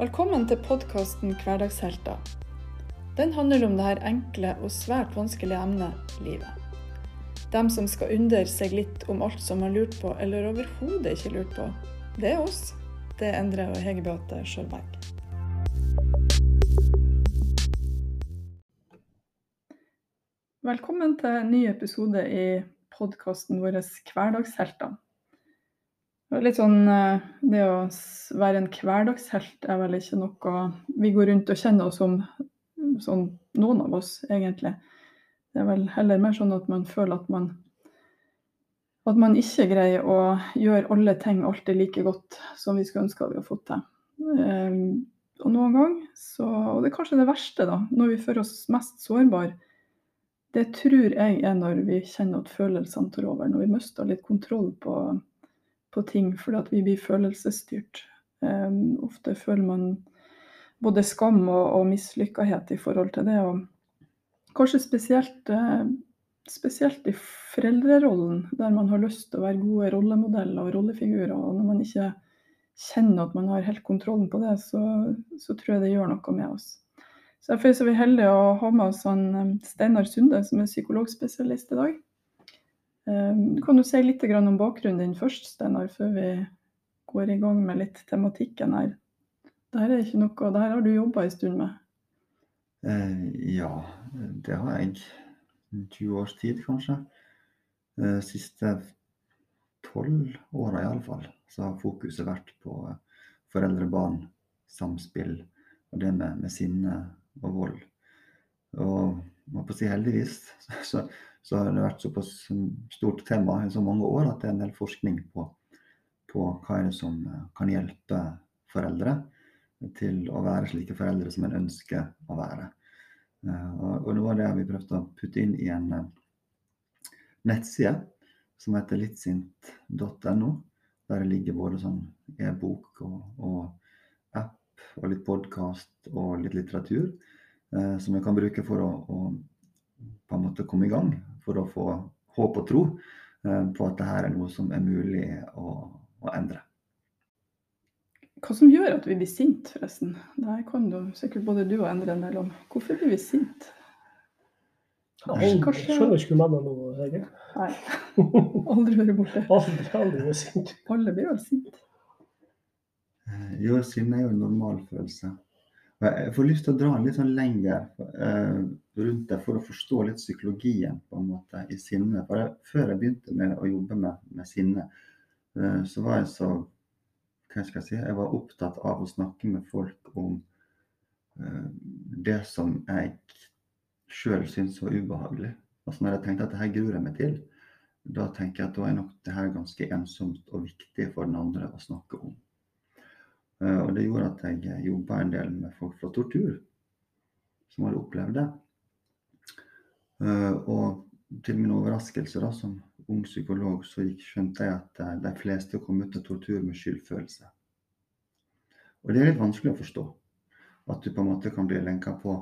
Velkommen til podkasten Hverdagshelter. Den handler om det her enkle og svært vanskelige emnet livet. Dem som skal undre seg litt om alt som har lurt på, eller overhodet ikke lurt på. Det er oss. Det er Endre og Hege Beate Sjølberg. Velkommen til en ny episode i podkasten vår Hverdagshelter. Litt sånn, eh, det å være en hverdagshelt er vel ikke noe vi går rundt og kjenner oss som sånn, noen av oss, egentlig. Det er vel heller mer sånn at man føler at man at man ikke greier å gjøre alle ting alltid like godt som vi skulle ønske vi hadde fått til. Um, og noen ganger, så, og det er kanskje det verste, da, når vi føler oss mest sårbare, det tror jeg er når vi kjenner at følelsene tar over, når vi mister litt kontroll på, på ting fordi at vi blir følelsesstyrt. Um, ofte føler man både skam og, og mislykkethet i forhold til det. Og kanskje spesielt, eh, spesielt i foreldrerollen, der man har lyst til å være gode rollemodeller og rollefigurer. Og når man ikke kjenner at man har helt kontrollen på det, så, så tror jeg det gjør noe med oss. Så Derfor er vi heldige å ha med oss han, eh, Steinar Sunde, som er psykologspesialist i dag. Eh, Du si litt om bakgrunnen din først, Steinar, før vi går i gang med litt tematikken her. Dette er ikke noe, det har du jobba en stund med. Eh, ja, det har jeg. 20 års tid, kanskje. Eh, siste tolv åra iallfall, så har fokuset vært på eh, foreldre-barn, samspill og det med, med sinne og vold. Og må på si heldigvis så, så har det vært såpass stort tema i så mange år at det er en del forskning på, på hva er det som eh, kan hjelpe foreldre til å være slike foreldre som en ønsker å være. Eh, Og, og noe av det har vi prøvd å putte inn i en eh, nettside som heter littsint.no. Der det ligger både sånn e-bok og, og app og litt podkast og litt litteratur eh, som vi kan bruke for å, å på en måte komme i gang. For å få håp og tro eh, på at dette er noe som er mulig å, å endre. Hva som gjør at vi blir sint, forresten? Det kan du sikkert både du og Endre en del om. Hvorfor blir vi sint? Jeg Kanskje- skjønner ikke du mener nå, Hege. Nei, aldri vært borte. Aldri, aldri vært sint. Alle blir vel sint. Eh, Jo, sinne er jo en normal følelse. Jeg får lyst til å dra litt sånn lenger eh, rundt det for å forstå litt psykologien på en måte i sinne. For før jeg begynte med å jobbe med, med sinne, eh, så var jeg så hva skal jeg si, jeg var opptatt av å snakke med folk om eh, det som jeg sjøl syntes var ubehagelig. Altså når jeg tenkte at det her gruer jeg meg til, da tenker jeg at da er nok det her ganske ensomt og viktig for den andre å snakke om. Eh, Og det gjorde at jeg jobba en del med folk fra tortur, som hadde opplevd det. Eh, Og til min overraskelse da, som ung psykolog, så skjønte jeg at eh, de fleste kom ut av tortur med skyldfølelse. Og det er litt vanskelig å forstå. At du på en måte kan bli lenka på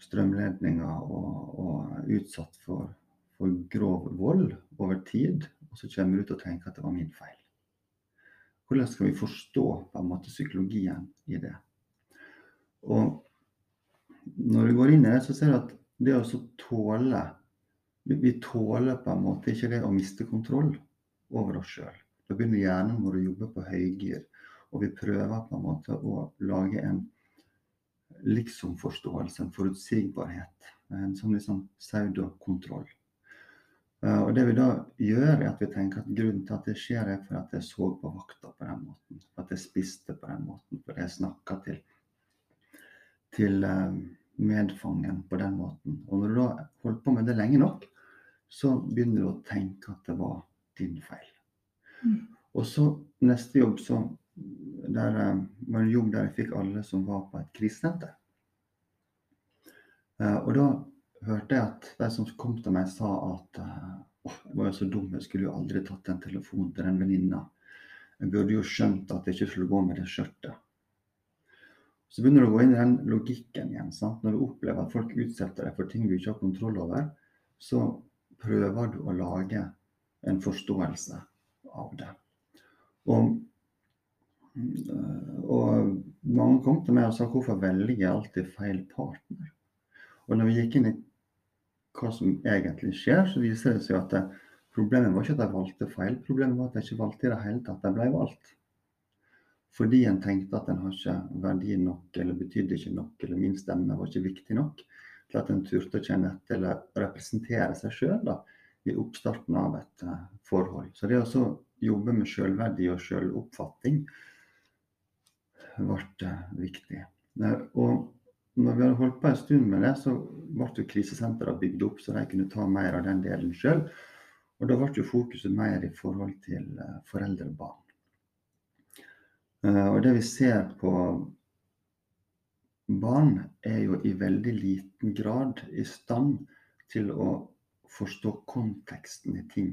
strømledninger og, og utsatt for, for grov vold over tid, og så kommer du ut og tenker at det var min feil. Hvordan skal vi forstå på en måte psykologien i det? Og når du går inn i det, så ser du at det å tåle vi, tåler på en måte ikke det å miste kontroll over oss sjøl. Da begynner hjernen vår å jobbe på høygir, og vi prøver på en måte å lage en liksomforståelse, en forutsigbarhet. En sånn liksom pseudokontroll. Eh, Og det vi da gjør, er at vi tenker at grunnen til at det skjer, er for at jeg så på vakta på den måten. For at jeg spiste på den måten. For jeg snakka til, til eh, medfangen på den måten. Og når du da holder på med det lenge nok, så begynner du å tenke at det var din feil. Mm. Og så neste jobb så der eh, var en jobb der jeg fikk alle som var på et krisesenter. Og da hørte jeg at de som kom til meg, sa at eh, åh, jeg var jo så dum, jeg skulle jo aldri tatt en telefon til den venninna. Jeg burde jo skjønt at jeg ikke skulle gå med det skjørtet. Så begynner du å gå inn i den logikken igjen. sant? Når du opplever at folk utsetter deg for ting du ikke har kontroll over, så prøver du å lage en forståelse av det. Og, og mange kom til meg og sa hvorfor velger jeg alltid feil partner? Og når vi gikk inn i hva som egentlig skjer, så viser det seg at det, problemet var ikke at de valgte feil, problemet var at de ikke valgte i det hele tatt. De ble valgt. Fordi en tenkte at en har ikke verdi nok, eller betydde ikke nok, eller min stemme var ikke viktig nok til at en turte å kjenne etter eller representere seg sjøl i oppstarten av et uh, forhold. Så det å jobbe med sjølverdi og sjøloppfatning ble uh, viktig. Uh, og når vi hadde holdt på en stund med det, så ble jo krisesentrene bygd opp, så de kunne ta mer av den delen sjøl. Og da ble jo fokuset mer i forhold til foreldre og barn. Og det vi ser på barn, er jo i veldig liten grad i stand til å forstå konteksten i ting.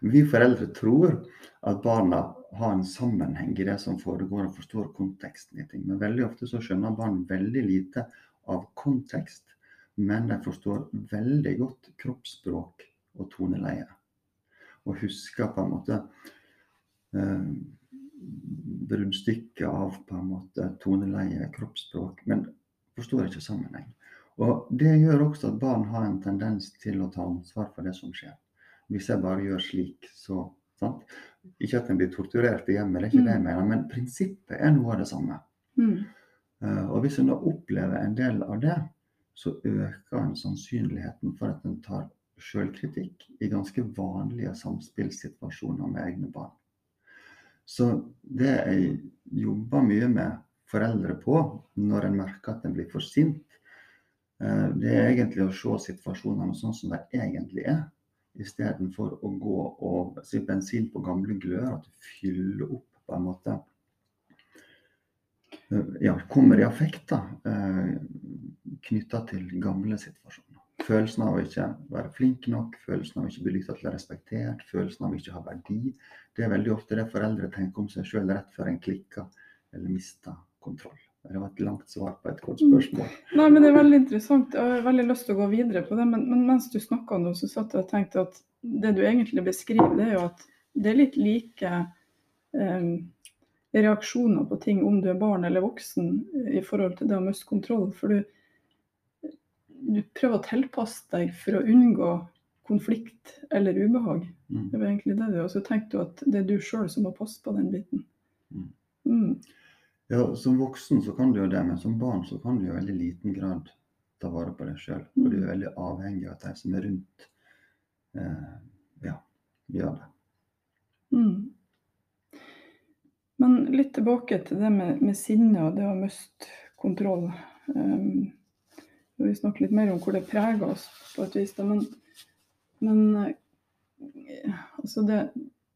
Vi foreldre tror at barna har en sammenheng i det som foregår, og forstår konteksten i ting. Men veldig ofte så skjønner barn veldig lite av kontekst, men de forstår veldig godt kroppsspråk og toneleie. Og husker på en måte eh, bruddstykket av på en måte toneleie, kroppsspråk, men forstår ikke sammenheng. Og Det gjør også at barn har en tendens til å ta ansvar for det som skjer. Hvis jeg bare gjør slik, så sant? Ikke at en blir torturert i hjemmet, det er ikke det jeg Mm. mener, men prinsippet er noe av det samme. Mm. Uh, Og hvis en da opplever en del av det, så øker en sannsynligheten for at en tar sjølkritikk i ganske vanlige samspillsituasjoner med egne barn. Så det jeg jobber mye med foreldre på når en merker at en blir for sint, eh, det er egentlig å se situasjonene sånn som de egentlig er, istedenfor å gå og si bensin på gamle gløder, at du fyller opp på en måte eh, ja, kommer i affekt da, knytta til gamle situasjoner. Følelsen av å ikke være flink nok, følelsen av å ikke bli lytta til og respektert, følelsen av å ikke ha verdi. Det er veldig ofte det foreldre tenker om seg sjøl rett før en klikker eller mister kontroll. Det var et langt svar på et kort spørsmål. Nei, men Det er veldig interessant. Jeg har veldig lyst til å gå videre på det. Men, men mens du snakka nå, så satt jeg og tenkte at det du egentlig beskriver, det er jo at det er litt like eh, reaksjoner på ting om du er barn eller voksen i forhold til det å miste kontroll. For du, du prøver å tilpasse deg for å unngå konflikt eller ubehag. Mm. Det var egentlig det Og så tenkte du at det er du sjøl som må passe på den biten. Mm. Mm. Ja, Som voksen så kan du jo det, men som barn så kan du i veldig liten grad ta vare på deg sjøl. Du er veldig avhengig av at de som er rundt, eh, ja, gjør det. Mm. Men litt tilbake til det med, med sinne og det å miste kontroll. Um, vi snakker litt mer om hvor det preger oss på et vis. Da. Men, men eh, altså det,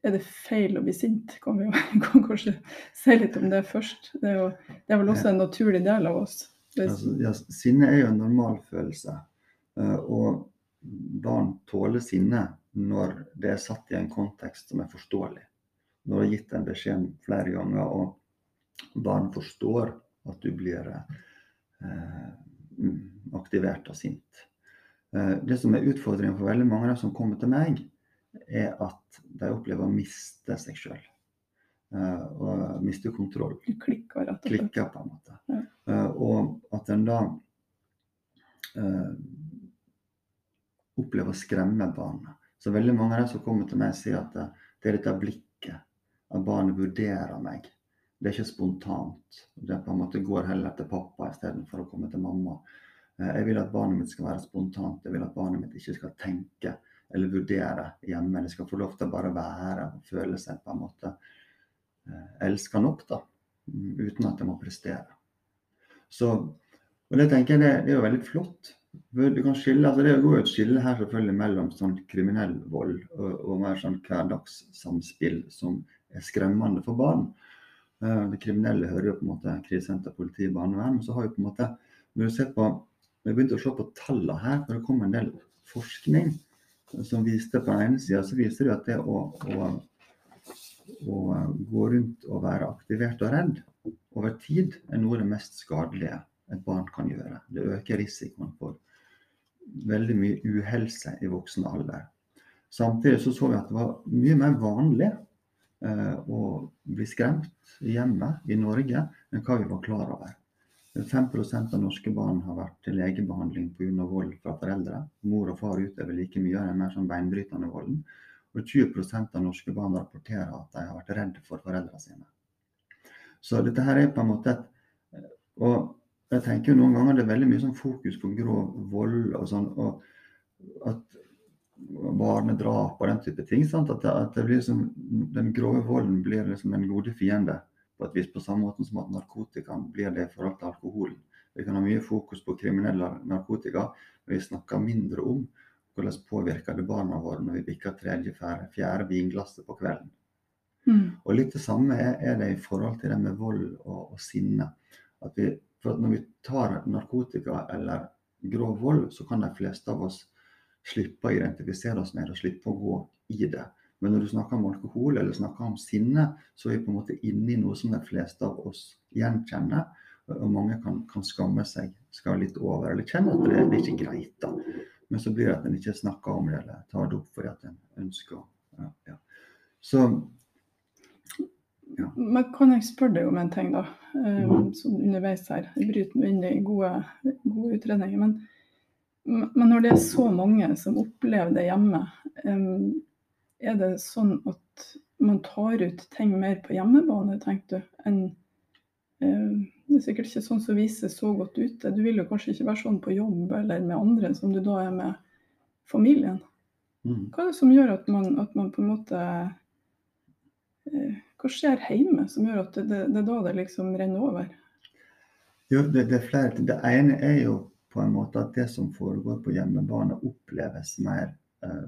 er det feil å bli sint? Kan vi kan kanskje si litt om det først. Det er, jo, det er vel også en naturlig del av oss. Altså, ja, sinne er jo en normalfølelse. følelse. Og barn tåler sinne når det er satt i en kontekst som er forståelig. Når du har gitt en beskjed flere ganger, og barn forstår at du blir eh, aktivert og sint. Eh, det som er utfordringen for veldig mange av de som kommer til meg, er at de opplever å miste seg sjøl. og miste kontroll du klikker, rett og slett. klikker, på en måte. Ja. Eh, og at en da eh, opplever å skremme barna. Så veldig mange av de som kommer til meg, sier at det, det er dette blikket, at barnet vurderer meg. Det er ikke spontant. Det på en måte går heller til pappa istedenfor å komme til mamma. Eh, jeg vil at barnet mitt skal være spontant. Jeg vil at barnet mitt ikke skal tenke eller vurdere hjemme. De skal få lov til å bare være og føle seg på en måte eh, elska nok, da. Uten at de må prestere. Så, og det tenker jeg det, er jo veldig flott. Du kan skille, altså Det går jo et skille her selvfølgelig mellom sånn kriminell vold og, og mer sånn hverdagssamspill som er skremmende for barn. Eh, Det kriminelle hører jo på en måte krisesenter, politi, barnevern. Men så har jo på en måte når du ser på, Vi begynte å se på tallene her, når det kom en del forskning som viste på den ene sida så viser det at det å, å, å gå rundt og være aktivert og redd over tid er noe av det mest skadelige et barn kan gjøre. Det øker risikoen for veldig mye uhelse i voksen alder. Samtidig så, så vi at det var mye mer vanlig eh, å bli skremt hjemme i Norge enn hva vi var klar over. 5% av norske barn har vært til legebehandling pga. vold fra foreldre. Mor og far utøver like mye av den mer sånn beinbrytende volden. Og 20% av norske barn rapporterer at de har vært redde for foreldrene sine. Så dette her er på en måte et Og jeg tenker noen ganger det er veldig mye sånn fokus på grov vold og sånn. og at barnedrap og den type ting. Sant? At, det, at det blir liksom, den grove volden blir liksom en gode fiende på et vis, på samme måte som at narkotikaen blir det i forhold til alkoholen. Vi kan ha mye fokus på kriminell narkotika, men vi snakker mindre om hvordan påvirker det barna våre når vi bikker tredje, fjerde, fjerde vinglasset på kvelden. Mm. Og litt det samme er, er det i forhold til det med vold og, og sinne. At vi, for at når vi tar narkotika eller grov vold, så kan de fleste av oss slippe å identifisere oss med det og slippe å gå i det. Men når du snakker om alkohol eller snakker om sinne, så er vi på en måte inne i noe som de fleste av oss gjenkjenner. Og mange kan, kan skamme seg skal litt over, eller kjenne at det, blir ikke greit. da. Men så blir det at en ikke snakker om det eller tar det opp fordi at en ønsker ja, ja. Så Men kan jeg spørre deg om en ting, da? Mhm. Sånn underveis her. Jeg bryter meg inn i gode, gode utredninger. Men, men når det er så mange som opplever det hjemme, eh, er det sånn at man tar ut ting mer på hjemmebane, tenker du, enn eh, Det er sikkert ikke sånn som viser så godt ute. Du vil jo kanskje ikke være sånn på jobb eller med andre som du da er med familien. mm. Hva er det som gjør at man, at man på en måte eh, Hva skjer hjemme som gjør at det, er da det liksom renner over? Jo, det, det er flere. Det ene er jo på en måte at det som foregår på hjemmebane, oppleves mer eh,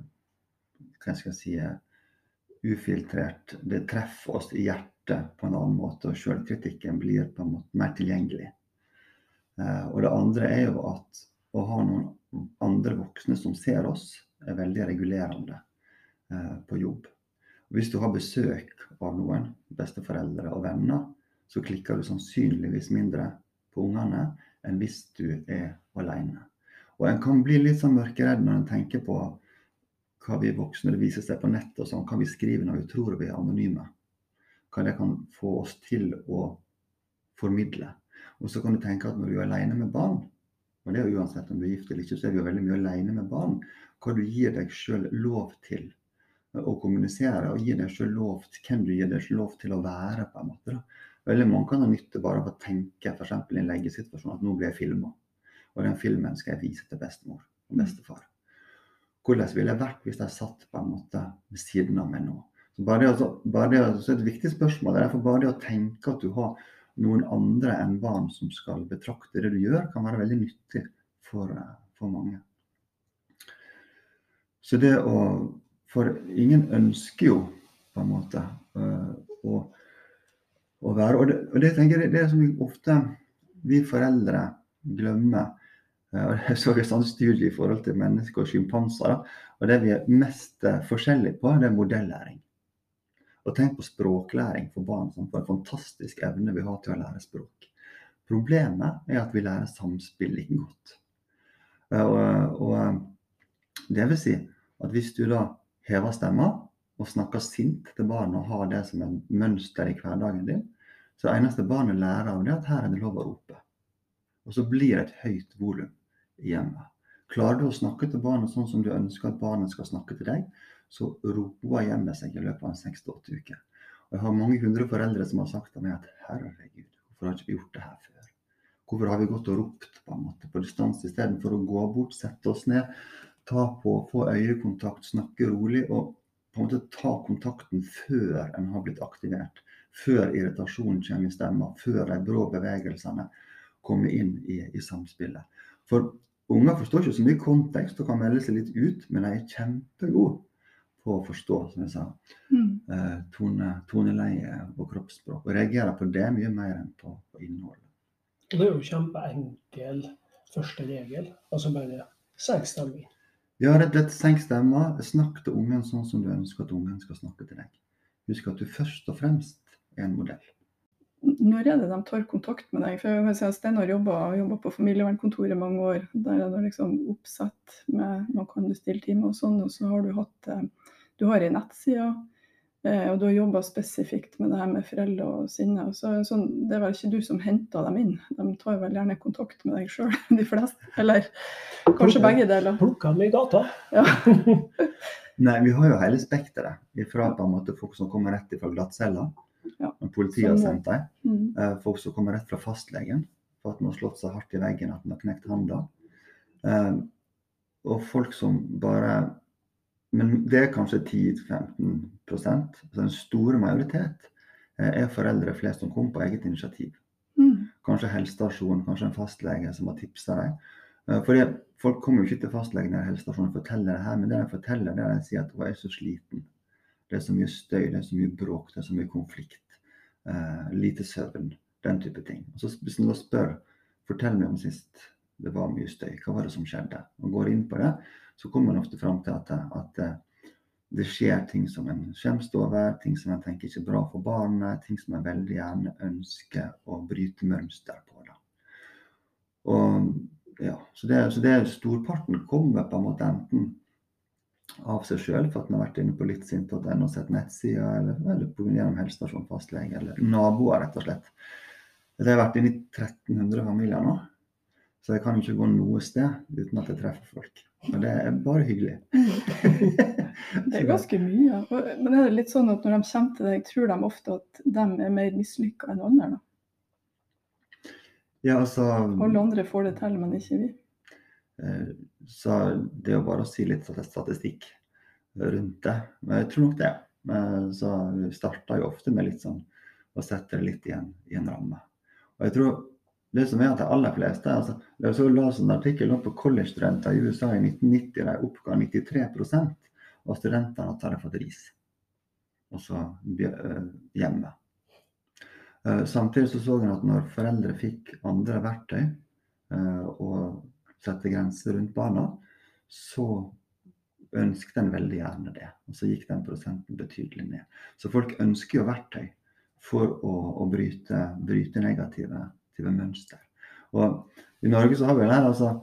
hva skal jeg si, eh, ufiltrert. Det treffer oss i hjertet på en annen måte, og selvkritikken blir på en måte mer tilgjengelig. Eh, og det andre er jo at å ha noen andre voksne som ser oss, er veldig regulerende eh, på jobb. Hvis du har besøk av noen, besteforeldre og venner, så klikker du sannsynligvis mindre på ungene enn hvis du er alene. Og en kan bli litt sånn mørkeredd når en tenker på hva vi voksne det viser seg på nett og sånn, hva vi skriver når vi tror vi er anonyme. Hva det kan få oss til å formidle. Og så kan du tenke at når du er alene med barn, og det er jo uansett om du er gift eller ikke, så er vi jo veldig mye alene med barn, hva du gir deg sjøl lov til å kommunisere, og gir deg sjøl lov til hvem du gir deg lov til å være, på en måte. da. Veldig mange kan ha nytte bare av å tenke f.eks. i en leggesituasjon at nå blir jeg filma, og den filmen skal jeg vise til bestemor og bestefar. Hvordan ville jeg vært hvis jeg satt på en måte ved siden av meg nå? Så bare det, også, bare det, også et viktig spørsmål. Derfor bare det å tenke at du har noen andre enn barn som skal betrakte det du gjør, kan være veldig nyttig for, eh, for mange. Så det å For ingen ønsker jo på en måte øh, å, å være Og det, og det tenker jeg det er som ofte vi foreldre glemmer. Eh, så en sånn studie i forhold til mennesker og sjimpanser. og Det vi er mest eh, forskjellige på, det er modellæring. Og tenk på språklæring for barn. Sånn, for en fantastisk evne vi har til å lære språk. Problemet er at vi lærer samspill ikke godt. Eh, Og, og det vil si at hvis du da hever stemma og snakker sint til barn og har det som en mønster i hverdagen din, så det eneste barnet lærer av det, at her er det lov å rope. Og så blir det et høyt volum i hjemmet. Klarer du å snakke til barnet sånn som du ønsker at barnet skal snakke til deg, så roer hjemmet seg i løpet av seks til åtte uker. Og jeg har mange hundre foreldre som har sagt til meg at herregud, hvorfor har ikke vi gjort det her før? Hvorfor har vi gått og ropt på en måte på distanse istedenfor å gå bort, sette oss ned, ta på, få øyekontakt, snakke rolig og på en måte ta kontakten før en har blitt aktivert. Før irritasjonen kommer i stemma, før de brå bevegelsene kommer inn i, i samspillet. For unger forstår ikke så mye kontekst og kan melde seg litt ut, men de er kjempegode på å forstå, som jeg sa, Mm. eh, tone, toneleie og kroppsspråk. Og reagerer på det mye mer enn på, på innholdet. Det er jo kjempeenkel første regel. Altså bare senk stemmen. Ja, rett og slett senk stemma. Snakk til ungen sånn som du ønsker at ungen skal snakke til deg. Husk at du først og fremst er en modell. Når er det de tar kontakt med deg? For jeg at Steinar jobba jobba på familievernkontoret mange år. Der er det liksom oppsett med man kan bestille time og sånn. Og så har du hatt eh, Du har ei nettside. Eh, og du har jobba spesifikt med det her med foreldre og sinne. Og så, er det sånn, er vel ikke du som henter dem inn, de tar vel gjerne kontakt med deg sjøl, de fleste. Eller kanskje begge deler. Plukka dem i gata. Ja. Nei, vi har jo hele spekteret. Fra på en måte folk som kommer rett fra glattcella, Ja. politiet har sendt dem. Mm. Eh, Folk som kommer rett fra fastlegen for at den har slått seg hardt i veggen at den har knekt handa. Eh, Og folk som bare Men det er kanskje 10-15% så Den store majoritet eh, er foreldre flest som kommer på eget initiativ. Mm. Kanskje helsestasjon, kanskje en fastlege som har tipsa deg. Fordi Folk kommer jo ikke til fastlegen eller helsestasjonen og forteller det her, men det de forteller, det er at de sier at hun er så sliten. Det er så mye støy, det er så mye bråk, det er så mye konflikt. Eh, lite søvn, den type ting. Og så Hvis en da spør fortell meg om sist det var mye støy, hva var det som skjedde? Og går inn på det, så kommer en ofte fram til at, at eh, det skjer ting som en skjemmes over, ting som en tenker ikke er bra for barnet, ting som en veldig gjerne ønsker å bryte mønster på. Da. Og, ja, så, det, så det storparten kommer på en måte enten av seg sjøl for at en har vært inne på littsint.no og sett nettsider, eller, eller på gjennom helsestasjon, fastlege, eller naboer, rett og slett. Jeg har vært inne i 1300 familier nå, så jeg kan ikke gå noe sted uten at jeg treffer folk. Og det er bare hyggelig. Det er ganske mye. Men er det litt sånn at når de kommer til deg, tror de ofte at de er mer mislykka enn andre? da? Ja, altså, Alle andre får det til, men ikke vi. Så det er jo bare å si litt sånn statistikk rundt det. Men jeg tror nok det. Så vi starter jo ofte med litt sånn å sette det litt i en, i en ramme. Og jeg tror det som er at de aller fleste altså, Jeg så la en artikkel opp på college-studenter i USA i 1990 de oppga 93% av studentene at de hadde fått ris. Altså hjemme. Eh, Samtidig så så en at når foreldre fikk andre verktøy eh, og sette grenser rundt barna, så ønsket en veldig gjerne det. Og så gikk den prosenten betydelig ned. Så folk ønsker jo verktøy for å, å bryte, bryte negative, mønster. Og i Norge så har vi det her, altså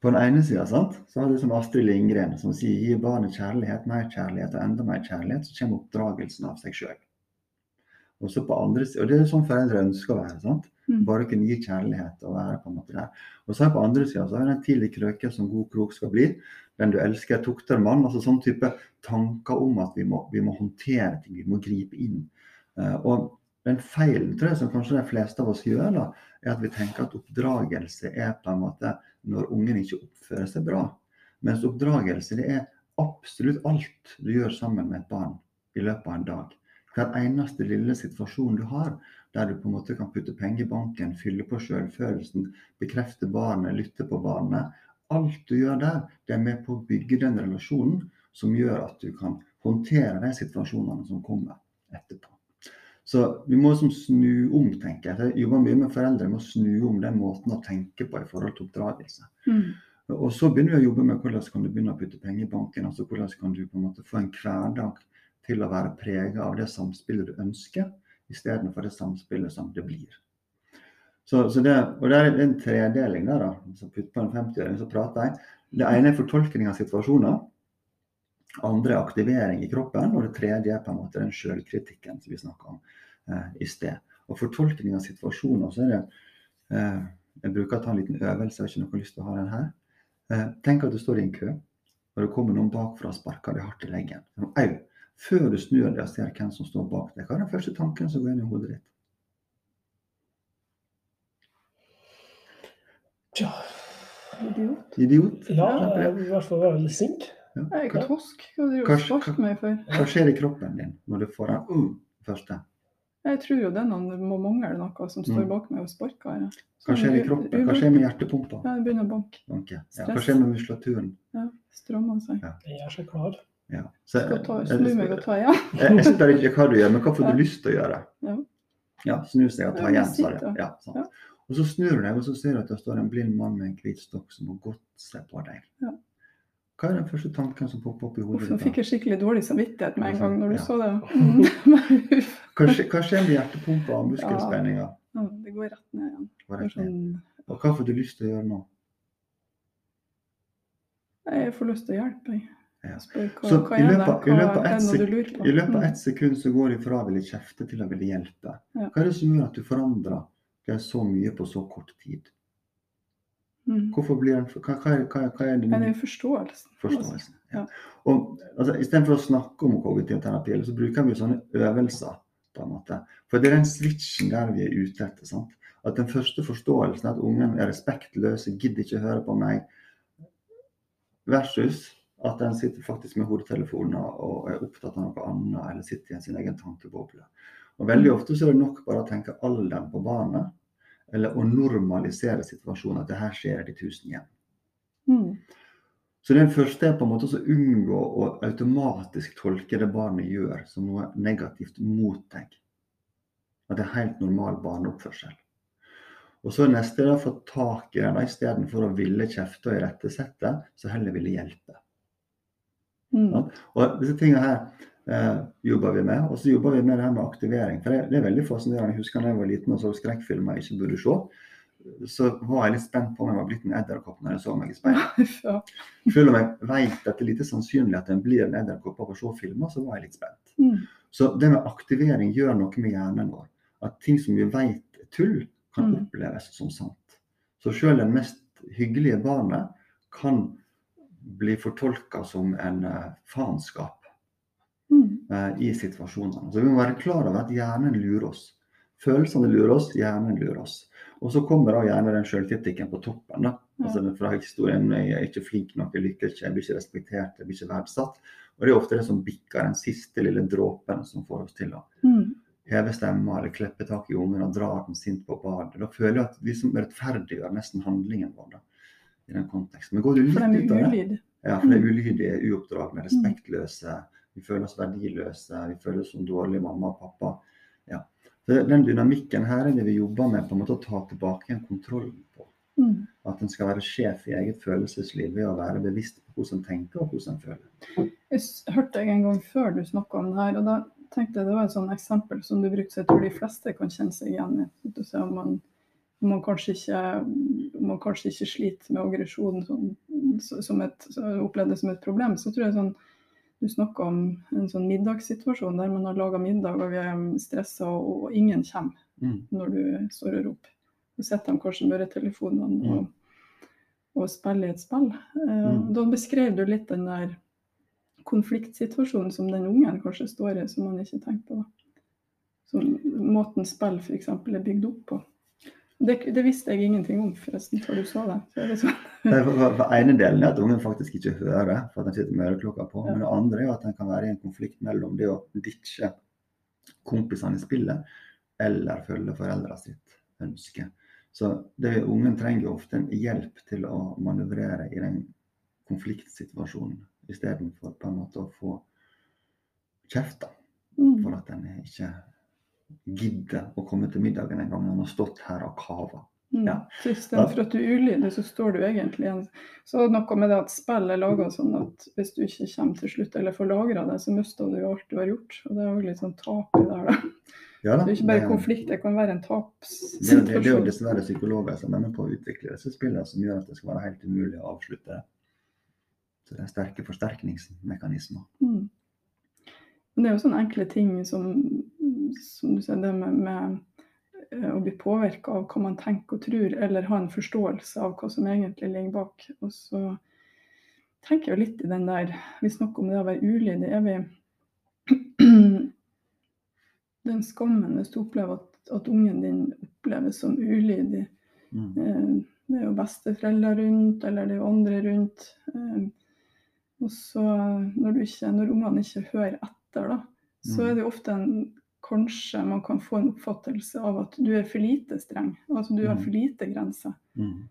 På den ene sida så har du som Astrid Lindgren som sier gi barnet kjærlighet, mer kjærlighet og enda mer kjærlighet, så kommer oppdragelsen av seg sjøl. Og og det er sånn foreldre ønsker å være. sant? Mm. Bare kunne gi kjærlighet og være på en måte der. Og så er på andre sida så har vi den tidlig krøke som god krok skal bli. Den du elsker, tukter mann. Altså sånn type tanker om at vi må, vi må håndtere ting, vi må gripe inn. Eh, og den feilen tror jeg som kanskje de fleste av oss gjør, da, er at vi tenker at oppdragelse er på en måte når ungen ikke oppfører seg bra. Mens oppdragelse det er absolutt alt du gjør sammen med et barn i løpet av en dag. Hver eneste lille situasjon du har, der du på en måte kan putte penger i banken, fylle på selvfølelsen, bekrefte barnet, lytte på barnet. Alt du gjør der, det er med på å bygge den relasjonen som gjør at du kan håndtere de situasjonene som kommer etterpå. Så vi må liksom snu om, tenker jeg. Jeg jobber mye med foreldre med å snu om den måten å tenke på i forhold til oppdragelse. Mm. Og så begynner vi å jobbe med hvordan kan du begynne å putte penger i banken. altså Hvordan kan du på en måte få en hverdag til å være prega av det samspillet du ønsker, istedenfor det samspillet som det blir. Så, så det, og det er en tredeling der, da. Så putt på en 50-øring, så prater jeg. Det ene er fortolkning av situasjoner. Andre er aktivering i kroppen. Og det tredje er på en måte den sjølkritikken som vi snakka om eh, i sted. Og fortolkning av situasjoner, så er det eh, Jeg bruker å ta en liten øvelse, jeg har ikke noe lyst til å ha den her. Eh, tenk at du står i en kø, og det kommer noen bakfra og sparker deg hardt i leggen. Au! Før du snur deg og ser hvem som står bak deg, hva er den første tanken som går inn i hodet ditt? Tja, Idiot. Idiot? ja, jeg i hvert fall være litt sint. Jeg er tosk. Hva driver du meg for? Hva skjer i kroppen din når du får den uh, første? Jeg tror jo det er må mangle noe som står Mm. bak meg og sparker. Ja. Hva Sånn skjer i kroppen? Hva skjer med hjertepumpa? Ja, det begynner å banke. Okay. Ja, hva skjer med muskulaturen? Ja, Strammer seg. Ja. Jeg gjør seg klar. Ja. Så, ta, jeg, snu meg og ta igjen. jeg, jeg spør ikke hva du gjør, men hva får du lyst til å gjøre? Ja. Ja, snu seg og ta igjen, sa. Ja. Og så snur du deg, og så ser du at det står en blind mann med en hvit stokk som har gått seg på deg. Ja. Hva er den første tanken som popper opp i hodet nå fikk jeg skikkelig dårlig samvittighet med en gang når du så det. Mm. Hva skjer, med hjertepumpa og muskelspenninga? Ja, det går rett ned igjen. Er det? sånn, Og hva får du lyst til å gjøre nå? jeg får lyst til å hjelpe. Jeg. Ja. Hva, Så hva i løpet av- er ett det noe sek- lurer på? I løpet av Mm. ett sekund så går de fra å ville kjefte til å ville hjelpe. Ja. Hva er det som gjør at du forandrer deg så mye på så kort tid? Mm. Hvorfor blir den, hva, hva, hva, er- det det er forståelsen. forståelsen? Ja. Og altså, Istedenfor å snakke om kognitiv terapi, så bruker vi sånne øvelser. på en måte. For det er den switchen der vi er ute etter. sant? At den første forståelsen er at ungen er respektløs, gidder ikke høre på meg, versus at en sitter faktisk med hodetelefonen og er opptatt av noe annet, eller sitter i sin egen tankeboble. Og Veldig ofte så er det nok bare å tenke alderen på barnet, eller å normalisere situasjonen. At det her skjer i de tusen hjem. Mm. Så den første er på en måte å unngå å automatisk tolke det barnet gjør som noe negativt mot deg. At det er helt normal barneoppførsel. Og så neste er å få tak i den istedenfor å ville kjefte og irettesette, så heller ville hjelpe. Mm. Og disse tingene her eh, jobber vi med. Og så jobber vi med det her med aktivering. For det, det er veldig fascinerende. Jeg husker da jeg var liten og så skrekkfilmer jeg ikke burde se. Så var jeg litt spent på om jeg var blitt en edderkopp når jeg så meg i speilet. Ja. Selv om jeg vet at det er lite sannsynlig at en blir en edderkopp av å se filmer, så var jeg litt spent. Mm. Så det med aktivering gjør noe med hjernen vår. At ting som vi vet er tull, kan Mm. oppleves som sant. Så selv det mest hyggelige barnet kan bli fortolka som en eh, faenskap Mm. eh, i situasjonene. Så vi må være klar over at hjernen lurer oss. Følelsene lurer oss, hjernen lurer oss. Og så kommer da gjerne den sjølkritikken på toppen. da. Altså fra historien 'jeg er ikke flink nok, jeg lykkes ikke, jeg blir ikke respektert, jeg blir ikke verdsatt'. Og det er ofte det som bikker den siste lille dråpen som får oss til å Mm. heve stemma eller klippe tak i ungen og dra den sint på badet. Da føler jeg at vi som rettferdiggjør nesten handlingen vår da, i den konteksten. Men går du litt ut av det, ja, for det er ulydige, uoppdragne, respektløse. Vi føler oss verdiløse, vi føler oss som dårlige mamma og pappa. Ja. Så Den dynamikken her er det vi jobber med på en måte å ta tilbake igjen kontrollen på. Mm. At en skal være sjef i eget følelsesliv ved å være bevisst på hvordan en tenker og hvordan en føler. Jeg hørte deg en gang før du snakka om det her, og da tenkte jeg det var et sånt eksempel som du brukte, så jeg tror de fleste kan kjenne seg igjen i. Om man, man, kanskje ikke, man kanskje ikke sliter med aggresjon som, som et, opplevd som et problem, så tror jeg sånn du snakker om en sånn middagssituasjon der man har laga middag og vi er stressa og, og ingen kommer Mm. når du står og roper. Så sitter de kanskje med telefonene og, og spiller et spill. Eh, Mm. Da beskrev du litt den der konfliktsituasjonen som den ungen kanskje står i, som man ikke tenker på. Som måten spill f.eks. er bygd opp på. Det, det visste jeg ingenting om forresten før du så det. Så det sånn. For- for- for ene delen er at ungen faktisk ikke hører for at den sitter med øreklokka på. Ja. Men det andre er at den kan være i en konflikt mellom det å ditche kompisene i spillet eller følge foreldra sitt ønske. Så det ungen trenger ofte en hjelp til å manøvrere i den konfliktsituasjonen, istedenfor på en måte å få kjeft da, Mm. for at den ikke gidder å komme til middagen en gang. Han har stått her og kava. Mm. Ja. Så istedenfor at du er ulydig, så står du egentlig igjen. Så noe med det at spill er laga sånn at hvis du ikke kommer til slutt, eller får lagra det, så mister du jo alt du har gjort. Og det er jo litt sånn tap i det her, da. Ja, da, Det er ikke bare det- konflikt, det kan være en Det, det, det er jo dessverre psykologer som er med på å utvikle disse spillene, som gjør at det skal være helt umulig å avslutte. Så det er sterke forsterkningsmekanismer. Mm. Men det er jo sånne enkle ting som, som du sier, det med, med eh, å bli påvirka av hva man tenker og tror, eller ha en forståelse av hva som egentlig ligger bak. Og så tenker jeg jo litt i den der Vi snakker om det å være ulydig. Er vi Den skammen hvis du opplever at, at ungen din oppleves som ulydig. Mm. Eh, Det er jo besteforeldre rundt, eller det er jo andre rundt. Eh, Og så når, du ikke, når ungene ikke hører etter, da, så Mm. er det jo ofte en Kanskje man kan få en oppfattelse av at du er for lite streng. Altså du har Mm. for lite grenser. Mm.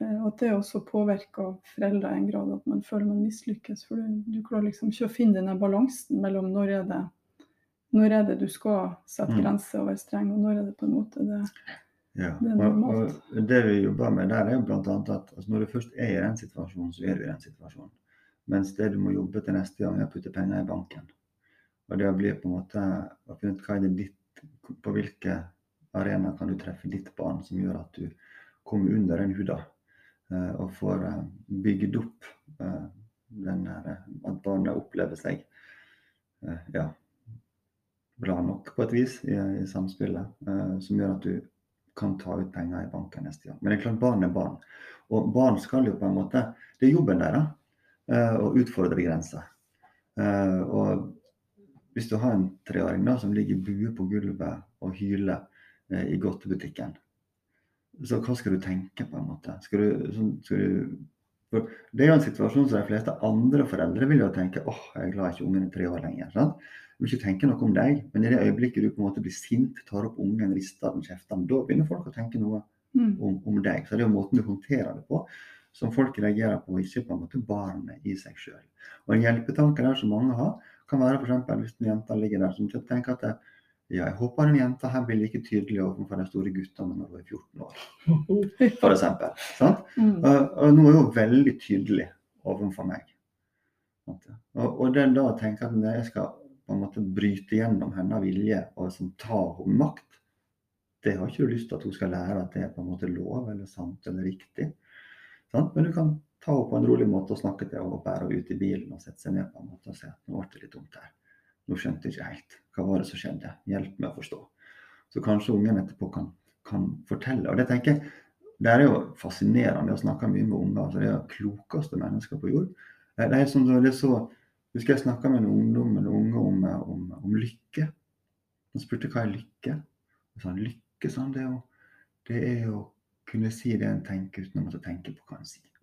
Eh, Og at det også påvirker foreldre i en grad at man føler man mislykkes. For du, du klarer liksom ikke å finne denne balansen mellom når er det når er det du skal sette Mm. grenser og være streng, og når er det på en måte det Ja. Det er Og, normalt. og det vi jobber med der, er jo bl.a. at altså når du først er i den situasjonen, så er du i den situasjonen. Mens det du må jobbe til neste gang, er å putte penger i banken. Og det blir på en måte å finne ut hva er det ditt, på hvilke arenaer kan du treffe ditt barn som gjør at du kommer under den huda eh, og får eh, bygd opp eh, den der, at barnet opplever seg ja, bra nok på et vis i, i samspillet, som gjør at du kan ta ut penger i banken neste gang. Men det er klart barn er barn. Og barn skal jo på en måte Det er jobben deres å utfordre grenser. Og hvis du har en treåring da, som ligger i bue på gulvet og hyler eh, i godtebutikken, så hva skal du tenke på en måte? Skal du, så, skal du for Det er jo en situasjon som de fleste andre foreldre vil jo tenke åh, jeg er glad ikke ungen er tre år lenger. sant? Du vil ikke tenke noe om deg, men i det øyeblikket du på en måte blir sint, tar opp ungen, rister den, kjefter den, da begynner folk å tenke noe Mm. om, om deg. Så det er jo måten du håndterer det på som folk reagerer på, ikke på en måte barnet i seg sjøl. Og en hjelpetanke der som mange har, kan være f.eks. hvis en jente ligger der som tenker at ja, jeg håper den jenta her blir like tydelig overfor de store guttene når hun er 14 år. Sant? Mm. Og, og nå er hun veldig tydelig overfor meg. Og, og det da å tenke at når jeg skal på en måte bryte gjennom hennes vilje og liksom ta henne makt, det har ikke du lyst til at hun skal lære at det er på en måte lov eller sant eller riktig. Sant? Men du kan ta henne på en rolig måte og snakke til henne og bære henne ut i bilen og sette seg ned på en måte og si at nå ble det litt dumt her. Nå skjønte jeg ikke helt. Hva var det som skjedde? Hjelp meg å forstå. Så kanskje ungen etterpå kan, kan fortelle. Og det tenker jeg, det er jo fascinerende. å snakke mye med unger. altså Det er de klokeste mennesker på jord. Det er som det er så, Husker jeg snakka med en ungdom eller unge om, om, om lykke. Han spurte hva er lykke. Og sa lykke sånn, det, er jo, det er å kunne si det en tenker uten å måtte tenke på hva en sier.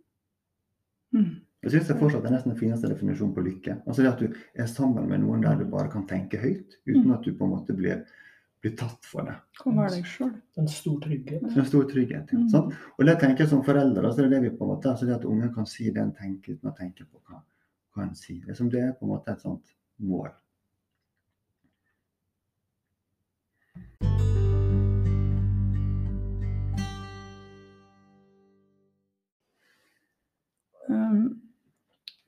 Mm. Jeg synes det fortsatt er nesten den fineste definisjonen på lykke. Altså det At du er sammen med noen der du bare kan tenke høyt, uten at du på en måte blir, blir tatt for det. Kan være deg sjøl. En stor trygghet. Er en stor trygghet. Ja. Mm. sant? Og det tenker jeg som foreldre, så er det det vi på en måte, altså det at ungen kan si det en tenker uten å tenke på hva, hva en sier. Det er som det er på en måte et sånt mål.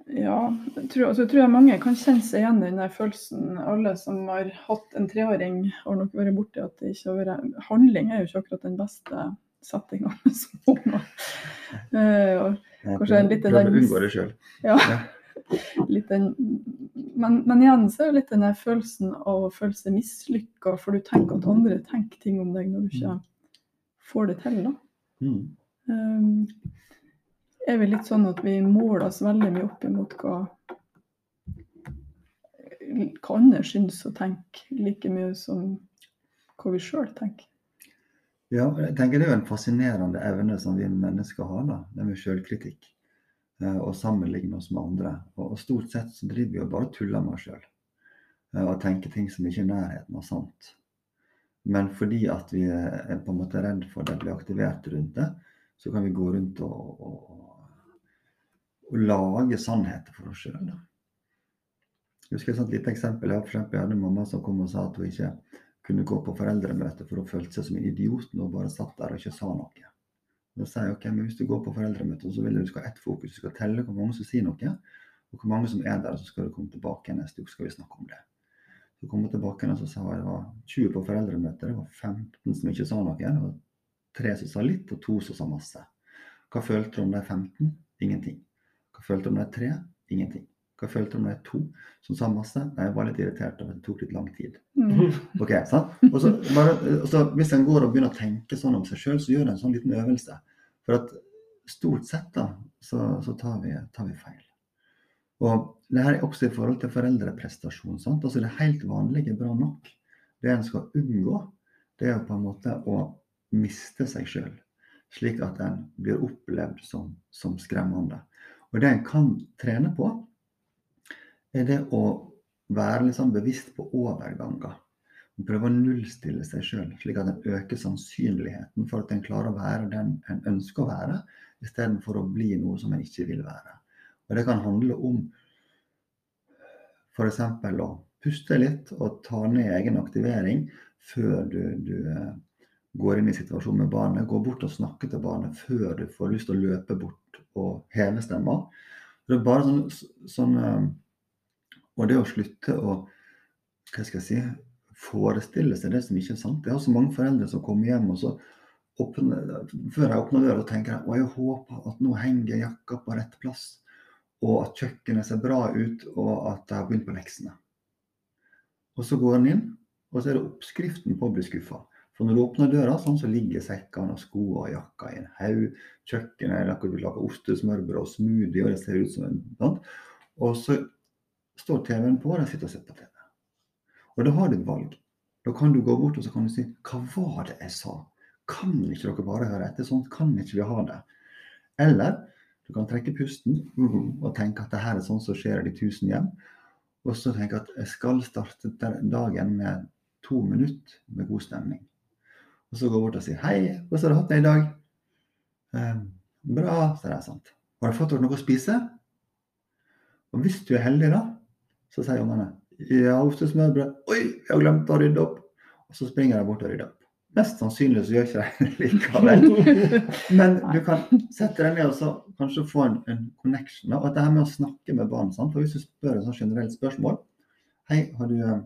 Ja, jeg tror, altså, jeg tror jeg mange kan kjenne seg igjen i den følelsen. Alle som har hatt en treåring, har nok vært borti at det ikke har vært Handling er jo ikke akkurat den beste settinga med små unger. Kanskje en litt prøver å unngå det sjøl. Ja. Den, men, men igjen så er det litt den følelsen av å føle seg mislykka, for du tenker at andre tenker ting om deg når du ikke får det til. da. Mm. Um, er vi litt sånn at vi måler oss veldig mye opp imot hva, hva andre syns og tenker, like mye som hva vi sjøl tenker. Ja, jeg tenker Det er jo en fascinerende evne som vi mennesker har, da, det med selvkritikk. eh, Og sammenligne oss med andre. Og, og stort sett så driver vi jo bare og tuller med oss sjøl. Og tenker ting som ikke er i nærheten av sant. Men fordi at vi er på en måte redd for det blir aktivert rundt det, så kan vi gå rundt og, og, og lage sannheter for oss sjøl. Jeg husker et lite eksempel. Jeg, for eksempel, jeg hadde en mamma som kom og sa at hun ikke kunne gå på foreldremøte, for hun følte seg som en idiot når hun bare satt der og ikke sa noe. Da sier jeg ok, men hvis du går på foreldremøte, så vil du skal ha ett fokus. Du skal telle hvor mange som sier noe, og hvor mange som er der. Så skal du komme tilbake neste uke, skal vi snakke om det. Så kom hun tilbake og sa at det var 20 på foreldremøte, det var 15 som ikke sa noe. Det tre som sa litt, og to som sa masse. Hva følte du om de 15? Ingenting. Hva følte du om det er tre? Ingenting. Hva følte du om det er to som sa masse? Nei, jeg var litt irritert over det tok litt lang tid. Mm. Ok, sant? Og så bare, og så hvis en går og begynner å tenke sånn om seg sjøl, så gjør en sånn liten øvelse. For at stort sett da, så, så tar, vi, tar vi feil. Og det her er også i forhold til foreldreprestasjon. sant? Altså Det helt vanlige er bra nok. Det en skal unngå, det er på en måte å miste seg sjøl. Slik at en blir opplevd som, som skremmende. Og det en kan trene på, er det å være sånn bevisst på overganger. Prøve å nullstille seg sjøl, slik at en øker sannsynligheten for at en klarer å være den en ønsker å være, istedenfor å bli noe som en ikke vil være. Og Det kan handle om f.eks. å puste litt og ta ned egen aktivering før du, du eh, går inn i situasjonen med barnet. Gå bort og snakke til barnet før du får lyst til å løpe bort og heve stemma. Det er bare sånn, sånn eh, Og det å slutte å hva skal jeg si, forestille seg det som ikke er sant. Jeg har så mange foreldre som kommer hjem og så åpner, før jeg åpner døra, tenker jeg og jeg håper at nå henger jakka på rett plass. og at kjøkkenet ser bra ut, og at jeg har begynt på leksene. Og så går en inn, og så er det oppskriften på å bli skuffa. For når du åpner døra, sånn, så ligger sekkene og skoene og jakka i en haug. Kjøkkenet eller hvor du lager ostesmørbrød og smoothie, og det ser ut som en sånn. Og så står TV-en på, og de sitter og ser på TV. Og da har du et valg. Da kan du gå bort og så kan du si Hva var det jeg sa? Kan ikke dere bare høre etter? Sånn kan ikke vi ha det. Eller du kan trekke pusten og tenke at det her er sånn som skjer i de tusen hjem. Og så tenke at jeg skal starte dagen med to minutter med god stemning. Og så går gå bort og sier hei, hvordan har du hatt det i dag? Eh, bra, så det er sant. Har du fått deg noe å spise? Og hvis du er heldig, da, så sier ungene ja, ostesmørbrød. Oi, jeg har glemt å rydde opp. Og så springer de bort og rydder opp. Mest sannsynlig så gjør ikke de det likevel. Men du kan sette deg ned og så kanskje få en, en connection. Og det her med å snakke med barn. Sant? For Hvis du spør et sånt generelt spørsmål Hei, har du, eh,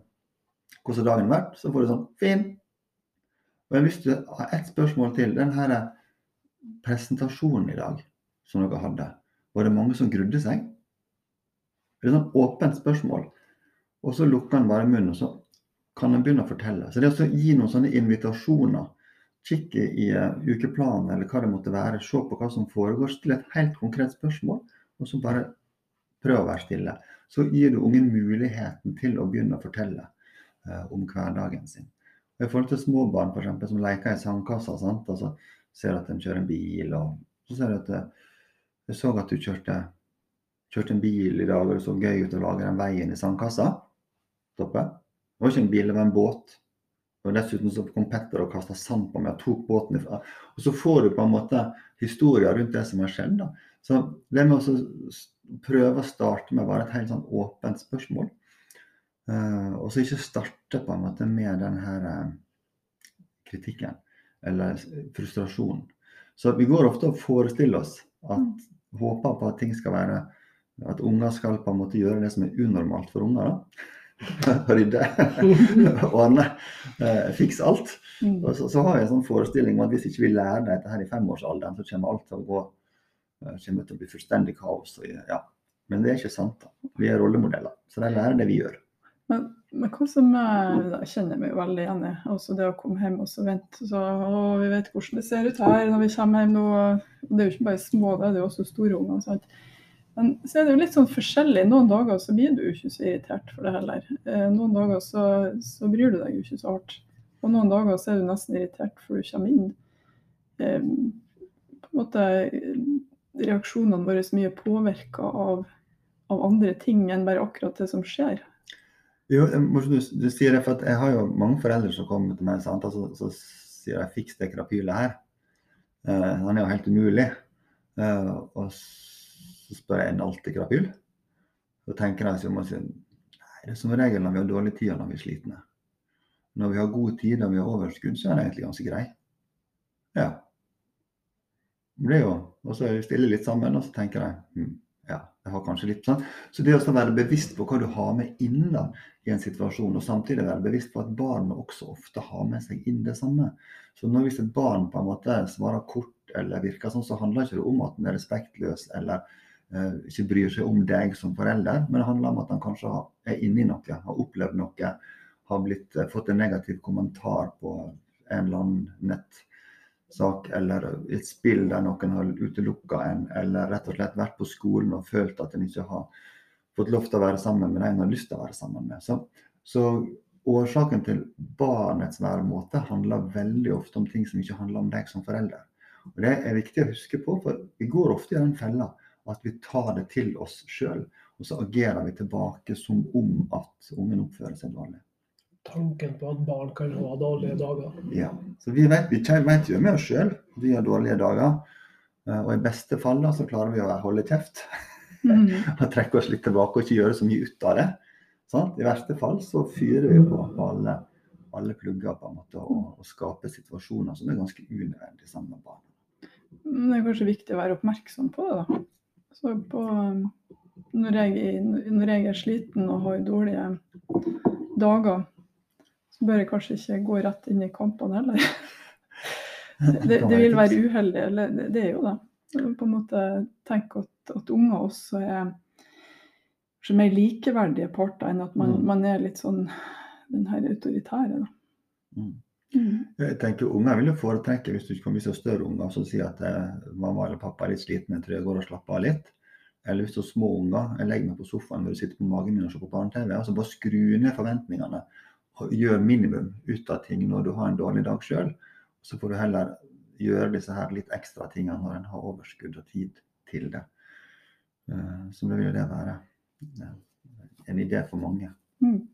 hvordan har dagen vært? Så får du sånn Fin. Og du har ett spørsmål til. Den her presentasjonen i dag som dere hadde, var det mange som grudde seg? Det er et sånt åpent spørsmål. Og så lukker han bare munnen, og så kan han begynne å fortelle. Så det å gi noen sånne invitasjoner, kikke i uh, ukeplanen eller hva det måtte være, se på hva som foregår, stille et helt konkret spørsmål, og så bare prøve å være stille. Så gir du ungen muligheten til å begynne å fortelle uh, om hverdagen sin. I forhold til små barn for eksempel, som leker i sandkassa, sant? og så ser at de kjører en bil, og så ser du at uh, jeg så at du kjørte, kjørte en bil i dag, og det så gøy ut å lage den veien i sandkassa Toppe. Det var ikke en bil, det var en båt. Og Dessuten så kom Petter og kasta sand på meg og tok båten ifra. Og så får du på en måte historier rundt det som har skjedd. da. Så det med å prøve å starte med bare et helt sånn åpent spørsmål. Uh, og så ikke starte på en måte med den her uh, kritikken eller frustrasjonen. Så vi går ofte og forestiller oss at mm. håper på at ting skal være At unger skal på en måte gjøre det som er unormalt for unger. da rydde, ordne, uh, fikse alt. Mm. Og så, så, har jeg en sånn forestilling om at hvis ikke vi lærer dette her i femårsalderen, så kommer alt til å gå eh, kommer til å bli fullstendig kaos. Og, ja. Men det er ikke sant. da. Vi er rollemodeller, så de lærer det vi gjør. Men, men hva som jeg kjenner meg veldig igjen i, også det å komme hjem og så vente. Så, å, vi vet hvordan det ser ut her når vi kommer hjem nå. Det er jo ikke bare små, det er jo også store unger. sant? Men så er det jo litt sånn forskjellig. Noen dager så blir du ikke så irritert for det heller. Eh, noen dager så, så bryr du deg jo ikke så hardt. Og noen dager så er du nesten irritert for du kommer inn. Eh, på en måte reaksjonene våre er mye påvirka av, av, andre ting enn bare akkurat det som skjer. Jo, du, du sier det, for jeg har jo mange foreldre som kommer til meg sant? Altså, så sier jeg 'fiks det krapylet her'. Uh, han er jo helt umulig. Uh, og så spør jeg en alltid krapyl. Så tenker jeg som si, nei, det er som regel når vi har dårlig tid og når vi er slitne. Når vi har god tid og vi har overskudd, så er det egentlig ganske grei. Ja. Det er jo, Og så stiller jeg litt sammen, og så tenker jeg hm, ja, jeg har kanskje litt sånn. Så det å være bevisst på hva du har med inn da, i en situasjon, og samtidig være bevisst på at barnet også ofte har med seg inn det samme. Så når hvis et barn på en måte svarer kort eller virker sånn, så handler ikke det om at den er respektløs eller Eh, ikke bryr seg om deg som forelder, men det handler om at han kanskje er inni noe, har opplevd noe, har blitt, eh, fått en negativ kommentar på en eller annen nettsak eller et spill der noen har utelukka en, eller rett og slett vært på skolen og følt at en ikke har fått lov til å være sammen med den en har lyst til å være sammen med. Så, så årsaken til barnets væremåte handler veldig ofte om ting som ikke handler om deg som forelder. Og Det er viktig å huske på, for vi går ofte i den fella at vi tar det til oss sjøl. Og så agerer vi tilbake som om at ungen oppfører seg dårlig. Tanken på at barn kan ha dårlige dager. Ja. Så vi vet, vi vet jo med oss sjøl at vi har dårlige dager. Eh, og i beste fall da, så klarer vi å holde kjeft. Mm. og trekke oss litt tilbake og ikke gjøre så mye ut av det. Sånn? I verste fall så fyrer vi på, på alle, alle plugger på en måte og, og skaper situasjoner som er ganske unødvendige sammen med barna. Det er kanskje viktig å være oppmerksom på det, da. Så på, når, jeg, når jeg er sliten og har dårlige dager, så bør jeg kanskje ikke gå rett inn i kampene heller. Det, det vil være uheldig, eller det, det er jo det. På en måte tenke at at unger også er kanskje mer likeverdige parter enn at man, Mm. man er litt sånn den her autoritære. Mm. Mm. Jeg tenker Unger vil jo foretrekke hvis du ikke kan har større unger som sier at eh, mamma eller pappa er litt sliten, jeg tror jeg går og slapper av litt. Eller hvis du har små unger, jeg legger meg på sofaen hvor du sitter på magen min og ser på barne-TV. altså Bare skru ned forventningene gjør minimum ut av ting når du har en dårlig dag sjøl. Så får du heller gjøre disse her litt ekstra tingene når en har overskudd og tid til det. Eh, Så det vil jo det være en idé for mange. Mm.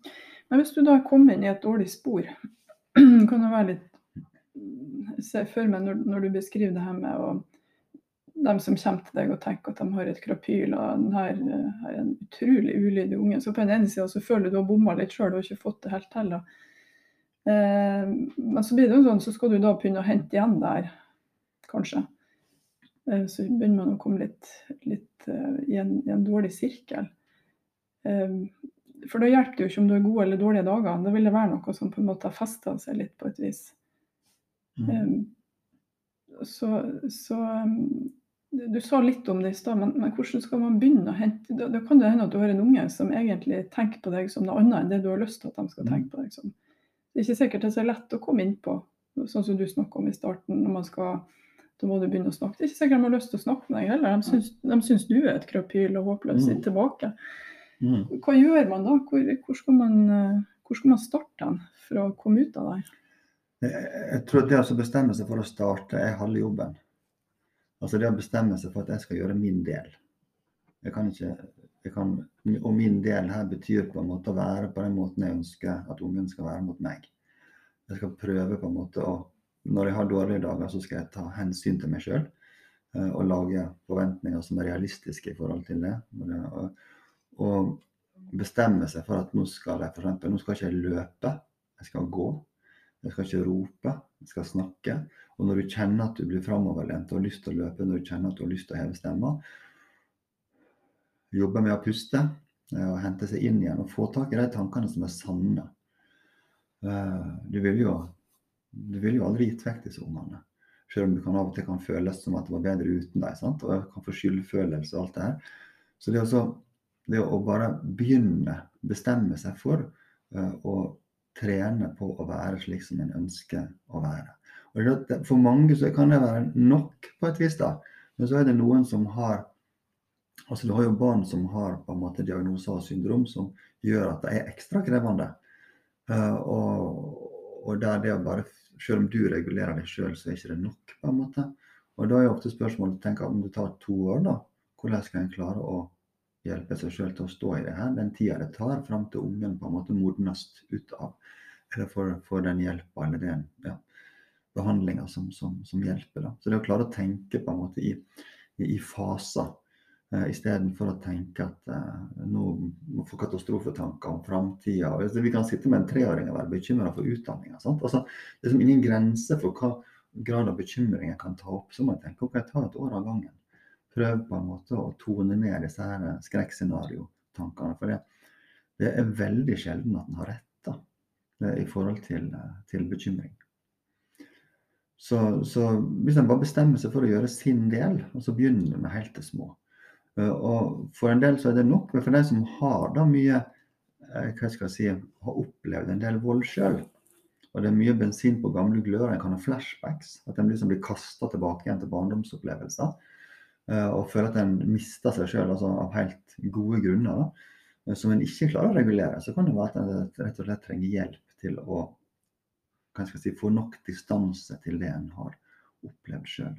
Men hvis du da kommer inn i et dårlig spor, kan det være litt Se for meg når, når du beskriver det her med å dem som kommer til deg og tenker at de har et krapyl og den her, eh, her er en utrolig ulydig unge. Så på den ene sida så føler du du har bomma litt sjøl og ikke fått det helt til. Eh, men så blir det jo sånn, så skal du da begynne å hente igjen der, kanskje. Eh, så begynner man å komme litt, litt eh, i, en, i en dårlig sirkel. Eh, for da hjelper det jo ikke om du har gode eller dårlige dager. Da vil det være noe som på en måte har festa seg litt på et vis. Mm. Eh, så, så eh, Du sa litt om det i stad, men, men hvordan skal man begynne å hente Da, da kan det hende at du har en unge som egentlig tenker på deg som noe annet enn det du har lyst til at de skal Mm. tenke på deg som. Det er ikke sikkert det er så lett å komme inn på, sånn som du snakka om i starten. når man skal da må du begynne å snakke. Det er ikke sikkert de har lyst til å snakke med deg heller. De syns, de syns du er et krapyl og håpløs Mm. tilbake. Mm. Hva gjør man da? Hvor, hvor, skal, man, hvor skal man starte den for å komme ut av det? Jeg tror det å bestemme seg for å starte er halve jobben. Altså det å bestemme seg for at jeg skal gjøre min del. Jeg kan ikke, jeg kan, og min del her betyr på en måte å være på den måten jeg ønsker at ungen skal være mot meg. Jeg skal prøve på en måte å Når jeg har dårlige dager, så skal jeg ta hensyn til meg sjøl. Og lage forventninger som er realistiske i forhold til det. Og bestemme seg for at nå skal jeg for eksempel, nå skal ikke jeg løpe, jeg skal gå. Jeg skal ikke rope, jeg skal snakke. Og når du kjenner at du blir framoverlent og har lyst til å løpe, når du kjenner at du har lyst til å heve stemma, jobbe med å puste eh, og hente seg inn igjen og få tak i de tankene som er sanne. Eh, Du vil jo, du vil jo aldri gitt vekk disse ungene. Selv om det kan av og til kan føles som at det var bedre uten dem. sant? Og jeg kan få skyldfølelse og alt det her. Så det, også, det å bare begynne, bestemme seg for eh, å trene på å være slik som en ønsker å være. Og for mange så kan det være nok på et vis, da. Men så er det noen som har Altså Du har jo barn som har på en måte diagnoser og syndrom som gjør at det er ekstra krevende. Uh, og, og der det å bare Selv om du regulerer deg sjøl, så er ikke det nok. på en måte. Og da er jo ofte spørsmålet om det tar to år, da. Hvordan skal en klare å hjelpe seg sjøl til å stå i det her? Den tida det tar fram til ungen på en måte modnes ut av. Eller får, den hjelpa eller den ja, behandlinga som, som, som hjelper. da. Så det å klare å tenke på en måte i, i, i faser. Uh, Istedenfor å tenke at uh, nå må få katastrofetanker om framtida. Vi kan sitte med en treåring og være bekymra for utdanninga. Altså, det er som ingen grense for hva grad av bekymring jeg kan ta opp. Så må jeg tenke ok, tar et år av gangen. Prøv på en måte å tone ned disse her skrekkscenariotankene. For det, det, er veldig sjelden at en har rett da, i forhold til, til bekymring. Så, så hvis en bare bestemmer seg for å gjøre sin del, og så begynner med helt til små Eh, og For en del så er det nok, men for de som har da mye eh, hva skal jeg si, har opplevd en del vold sjøl, og det er mye bensin på gamle glører, en kan ha flashbacks, at en liksom blir kasta tilbake igjen til barndomsopplevelser, eh, og føler at en mister seg sjøl altså av helt gode grunner, da, som en ikke klarer å regulere, så kan det være at en rett og slett trenger hjelp til å si, få nok distanse til det en har opplevd sjøl.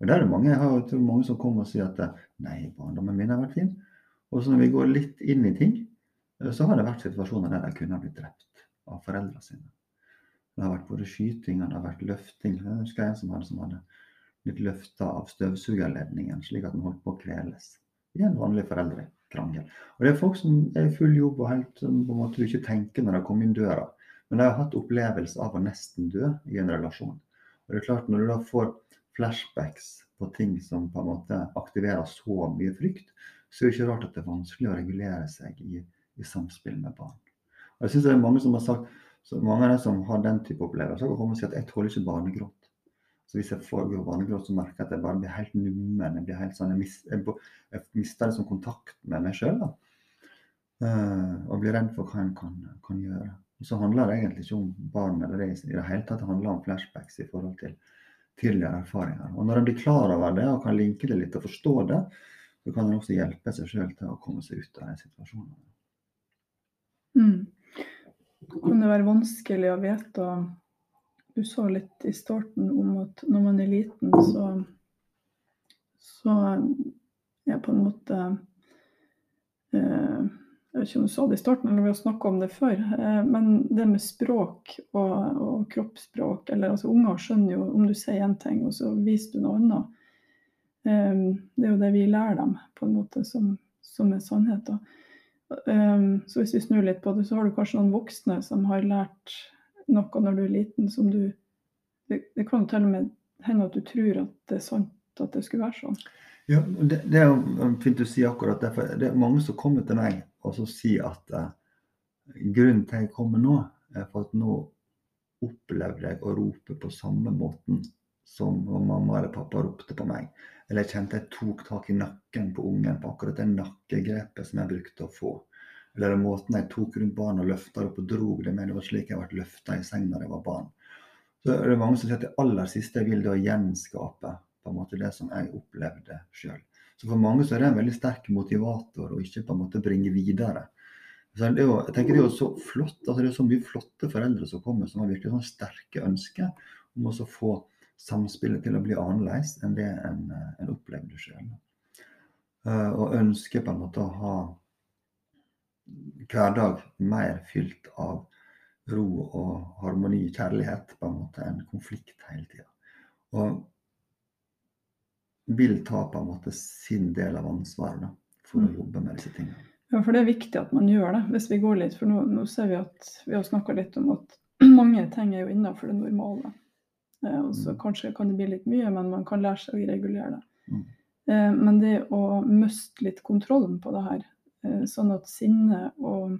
Og der er det mange, Jeg tror mange som kommer og sier at nei, barndommen min har vært fin. Og så når vi går litt inn i ting, så har det vært situasjoner der de kunne ha blitt drept av foreldrene sine. Det har vært både skyting det har vært løfting. Jeg husker en som hadde, som hadde blitt løfta av støvsugerledningen slik at den holdt på å kveles. I en vanlig foreldrekrangel. Og det er folk som er i full jobb og helt på en måte du ikke tenker når de kommer inn døra. Men de har hatt opplevelse av å nesten dø i en relasjon. Og det er klart Når du da får flashbacks på ting som på en måte aktiverer så mye frykt, så er det ikke rart at det er vanskelig å regulere seg i, i samspill med barn. Og jeg synes det er Mange som har sagt, mange av de som har den type opplevelser, har kommet og si at jeg tåler ikke barnegråt. Så hvis jeg får vanngråt, så merker jeg at jeg bare blir helt nummen. Jeg, blir helt sånn, jeg, mis, jeg, jeg mister liksom kontakt med meg sjøl. og blir redd for hva en kan, kan gjøre. Og så handler det egentlig ikke om barn eller det i det hele tatt. Det handler om flashbacks i forhold til tidligere erfaringer. Og når en blir klar over det og kan linke det litt og forstå det, så kan en også hjelpe seg sjøl til å komme seg ut av de situasjonene. Mm. Kan det være vanskelig å vite Du sa litt i starten om at når man er liten, så, så er på en måte eh, Jeg vet ikke om du sa det i starten, eller vi har snakka om det før. Eh, men det med språk og, og kroppsspråk eller altså Unger skjønner jo om du sier én ting, og så viser du noe annet. Eh, det er jo det vi lærer dem, på en måte, som, som er sannhet. da. Um, så hvis vi snur litt på det, så har du kanskje noen voksne som har lært noe når du er liten som du Det, det kan jo til og med hende at du tror at det er sant at det skulle være sånn. Ja, det, det er jo fint du sier akkurat det. Det er mange som kommer til meg og så sier at uh, grunnen til jeg kommer nå, er for at nå opplevde jeg å rope på samme måten som mamma eller pappa ropte på meg. Eller jeg kjente jeg tok tak i nakken på ungen på akkurat det nakkegrepet som jeg brukte å få. Eller måten jeg tok rundt barnet og løfta opp og drog det med. Det var slik jeg ble løfta i seng da jeg var barn. Så er mange som sier at det aller siste jeg vil, det å gjenskape på en måte det som jeg opplevde sjøl. Så for mange så er det en veldig sterk motivator å ikke på en måte bringe videre. Så det er jo, jeg tenker det er jo så flott, altså det er så mye flotte foreldre som kommer som har virkelig sånn sterke ønsker om å få samspillet til å bli annerledes enn det en, en opplevde sjøl. Og ønsker på en måte å ha hverdag mer fylt av ro og harmoni, kjærlighet, på en måte enn konflikt hele tida. Og vil ta på en måte sin del av ansvaret da, for å Mm. jobbe med disse tingene. Ja, for det er viktig at man gjør det, hvis vi går litt. For nå, nå ser vi at vi har snakka litt om at mange ting er jo innenfor det normale. Eh, og så Mm. kanskje kan det bli litt mye, men man kan lære seg å regulere det. Mm. Eh, men det å miste litt kontrollen på det her, sånn at sinne og,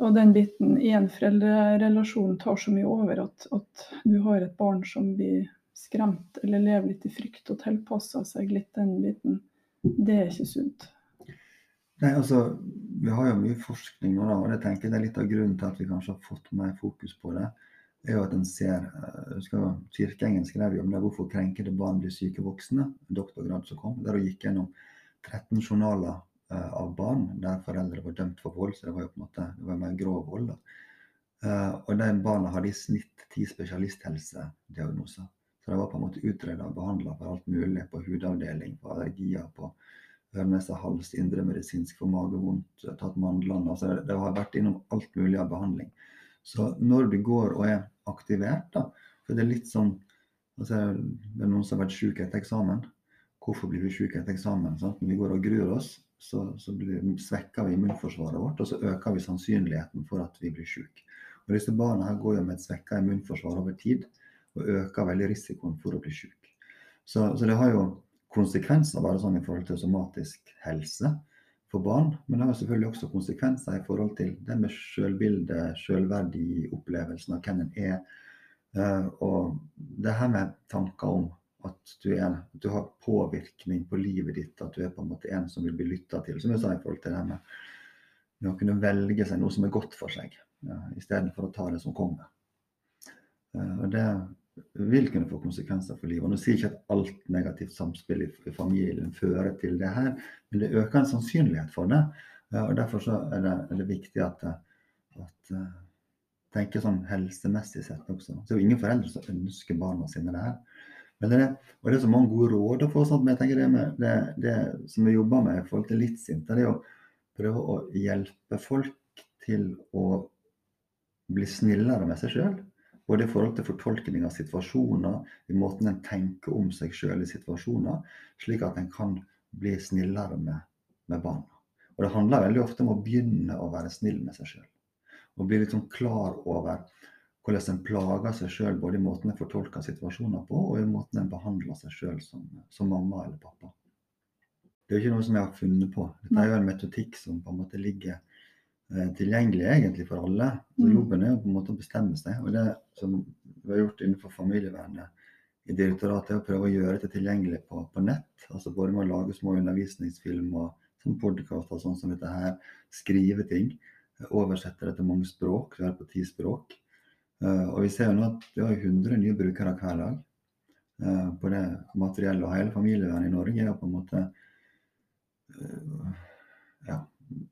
og den biten i en foreldrerelasjon tar så mye over at, at du har et barn som blir skremt eller lever litt i frykt og tilpasser seg litt den biten, det er ikke sunt. Nei, altså, Vi har jo mye forskning nå, da, og jeg tenker det er litt av grunnen til at vi kanskje har fått mer fokus på det. er jo at en ser, eh, husker Kirkeengen skrev jo om det, hvorfor krenkede barn blir syke voksne. en doktorgrad som kom, Der hun gikk gjennom 13 journaler eh, av barn der foreldre var dømt for vold. Så det var jo på en måte, det var mer grov vold. Eh, og de barna hadde i snitt ti spesialisthelsediagnoser. Så de var på en måte utreda og behandla for alt mulig. På hudavdeling, på allergier, på øre-nese, hals, indremedisinsk for magevondt, tatt mandlene. Altså det har vært innom alt mulig av behandling. Så når du går og er aktivert, da, for det er litt sånn altså Det er noen som har vært syk etter eksamen. Hvorfor blir vi syke etter eksamen? Sant? Vi går og gruer oss, så, så svekker vi immunforsvaret vårt, og så øker vi sannsynligheten for at vi blir syke. Og disse barna her går jo med et svekka immunforsvar over tid, og øker veldig risikoen for å bli syk. Så, så det har jo konsekvenser bare sånn i forhold til somatisk helse for barn, men det har selvfølgelig også konsekvenser i forhold til det med selvbilde, selvverdi, opplevelsen av hvem en er. Uh, og det her med tanker om at du, er, at du har påvirkning på livet ditt, at du er på en måte en som vil bli lytta til. Som jeg sa i forhold til det med, med å kunne velge seg noe som er godt for seg, ja, istedenfor å ta det som kommer. Uh, og det vil kunne få konsekvenser for livet. Og nå sier jeg ikke at alt negativt samspill i, familien fører til det her, men det øker en sannsynlighet for det. Uh, og Derfor er, det, er det viktig at, at tenke sånn helsemessig sett også. Det er jo ingen foreldre som ønsker barna sine det her. Men det og det er så mange gode råd å få. Sånn, men jeg tenker det, med, det, det som vi jobber med i forhold til Livssint, det er å prøve å hjelpe folk til å bli snillere med seg sjøl. Både i forhold til fortolkning av situasjoner, i måten en tenker om seg sjøl i situasjoner, slik at en kan bli snillere med, med barna. Og det handler veldig ofte om å begynne å være snill med seg sjøl. Og bli litt sånn klar over hvordan en plager seg sjøl, både i måten en fortolker situasjoner på, og i måten en behandler seg sjøl som, som, mamma eller pappa. Det er jo ikke noe som jeg har funnet på. Dette er jo en metodikk som på en måte ligger eh, tilgjengelig egentlig for alle. Så Mm. jobben er jo på en måte å bestemme seg. Og det som vi har gjort innenfor familievernet i direktoratet, er å prøve å gjøre dette tilgjengelig på, på nett. altså Både med å lage små undervisningsfilmer, som podkaster sånn som dette her. Skrive ting. Oversette det til mange språk. Er på ti språk. Uh, og vi ser jo nå at vi har 100 nye brukere hver dag på det materiellet. Og hele familievernet i Norge er på en måte uh, Ja.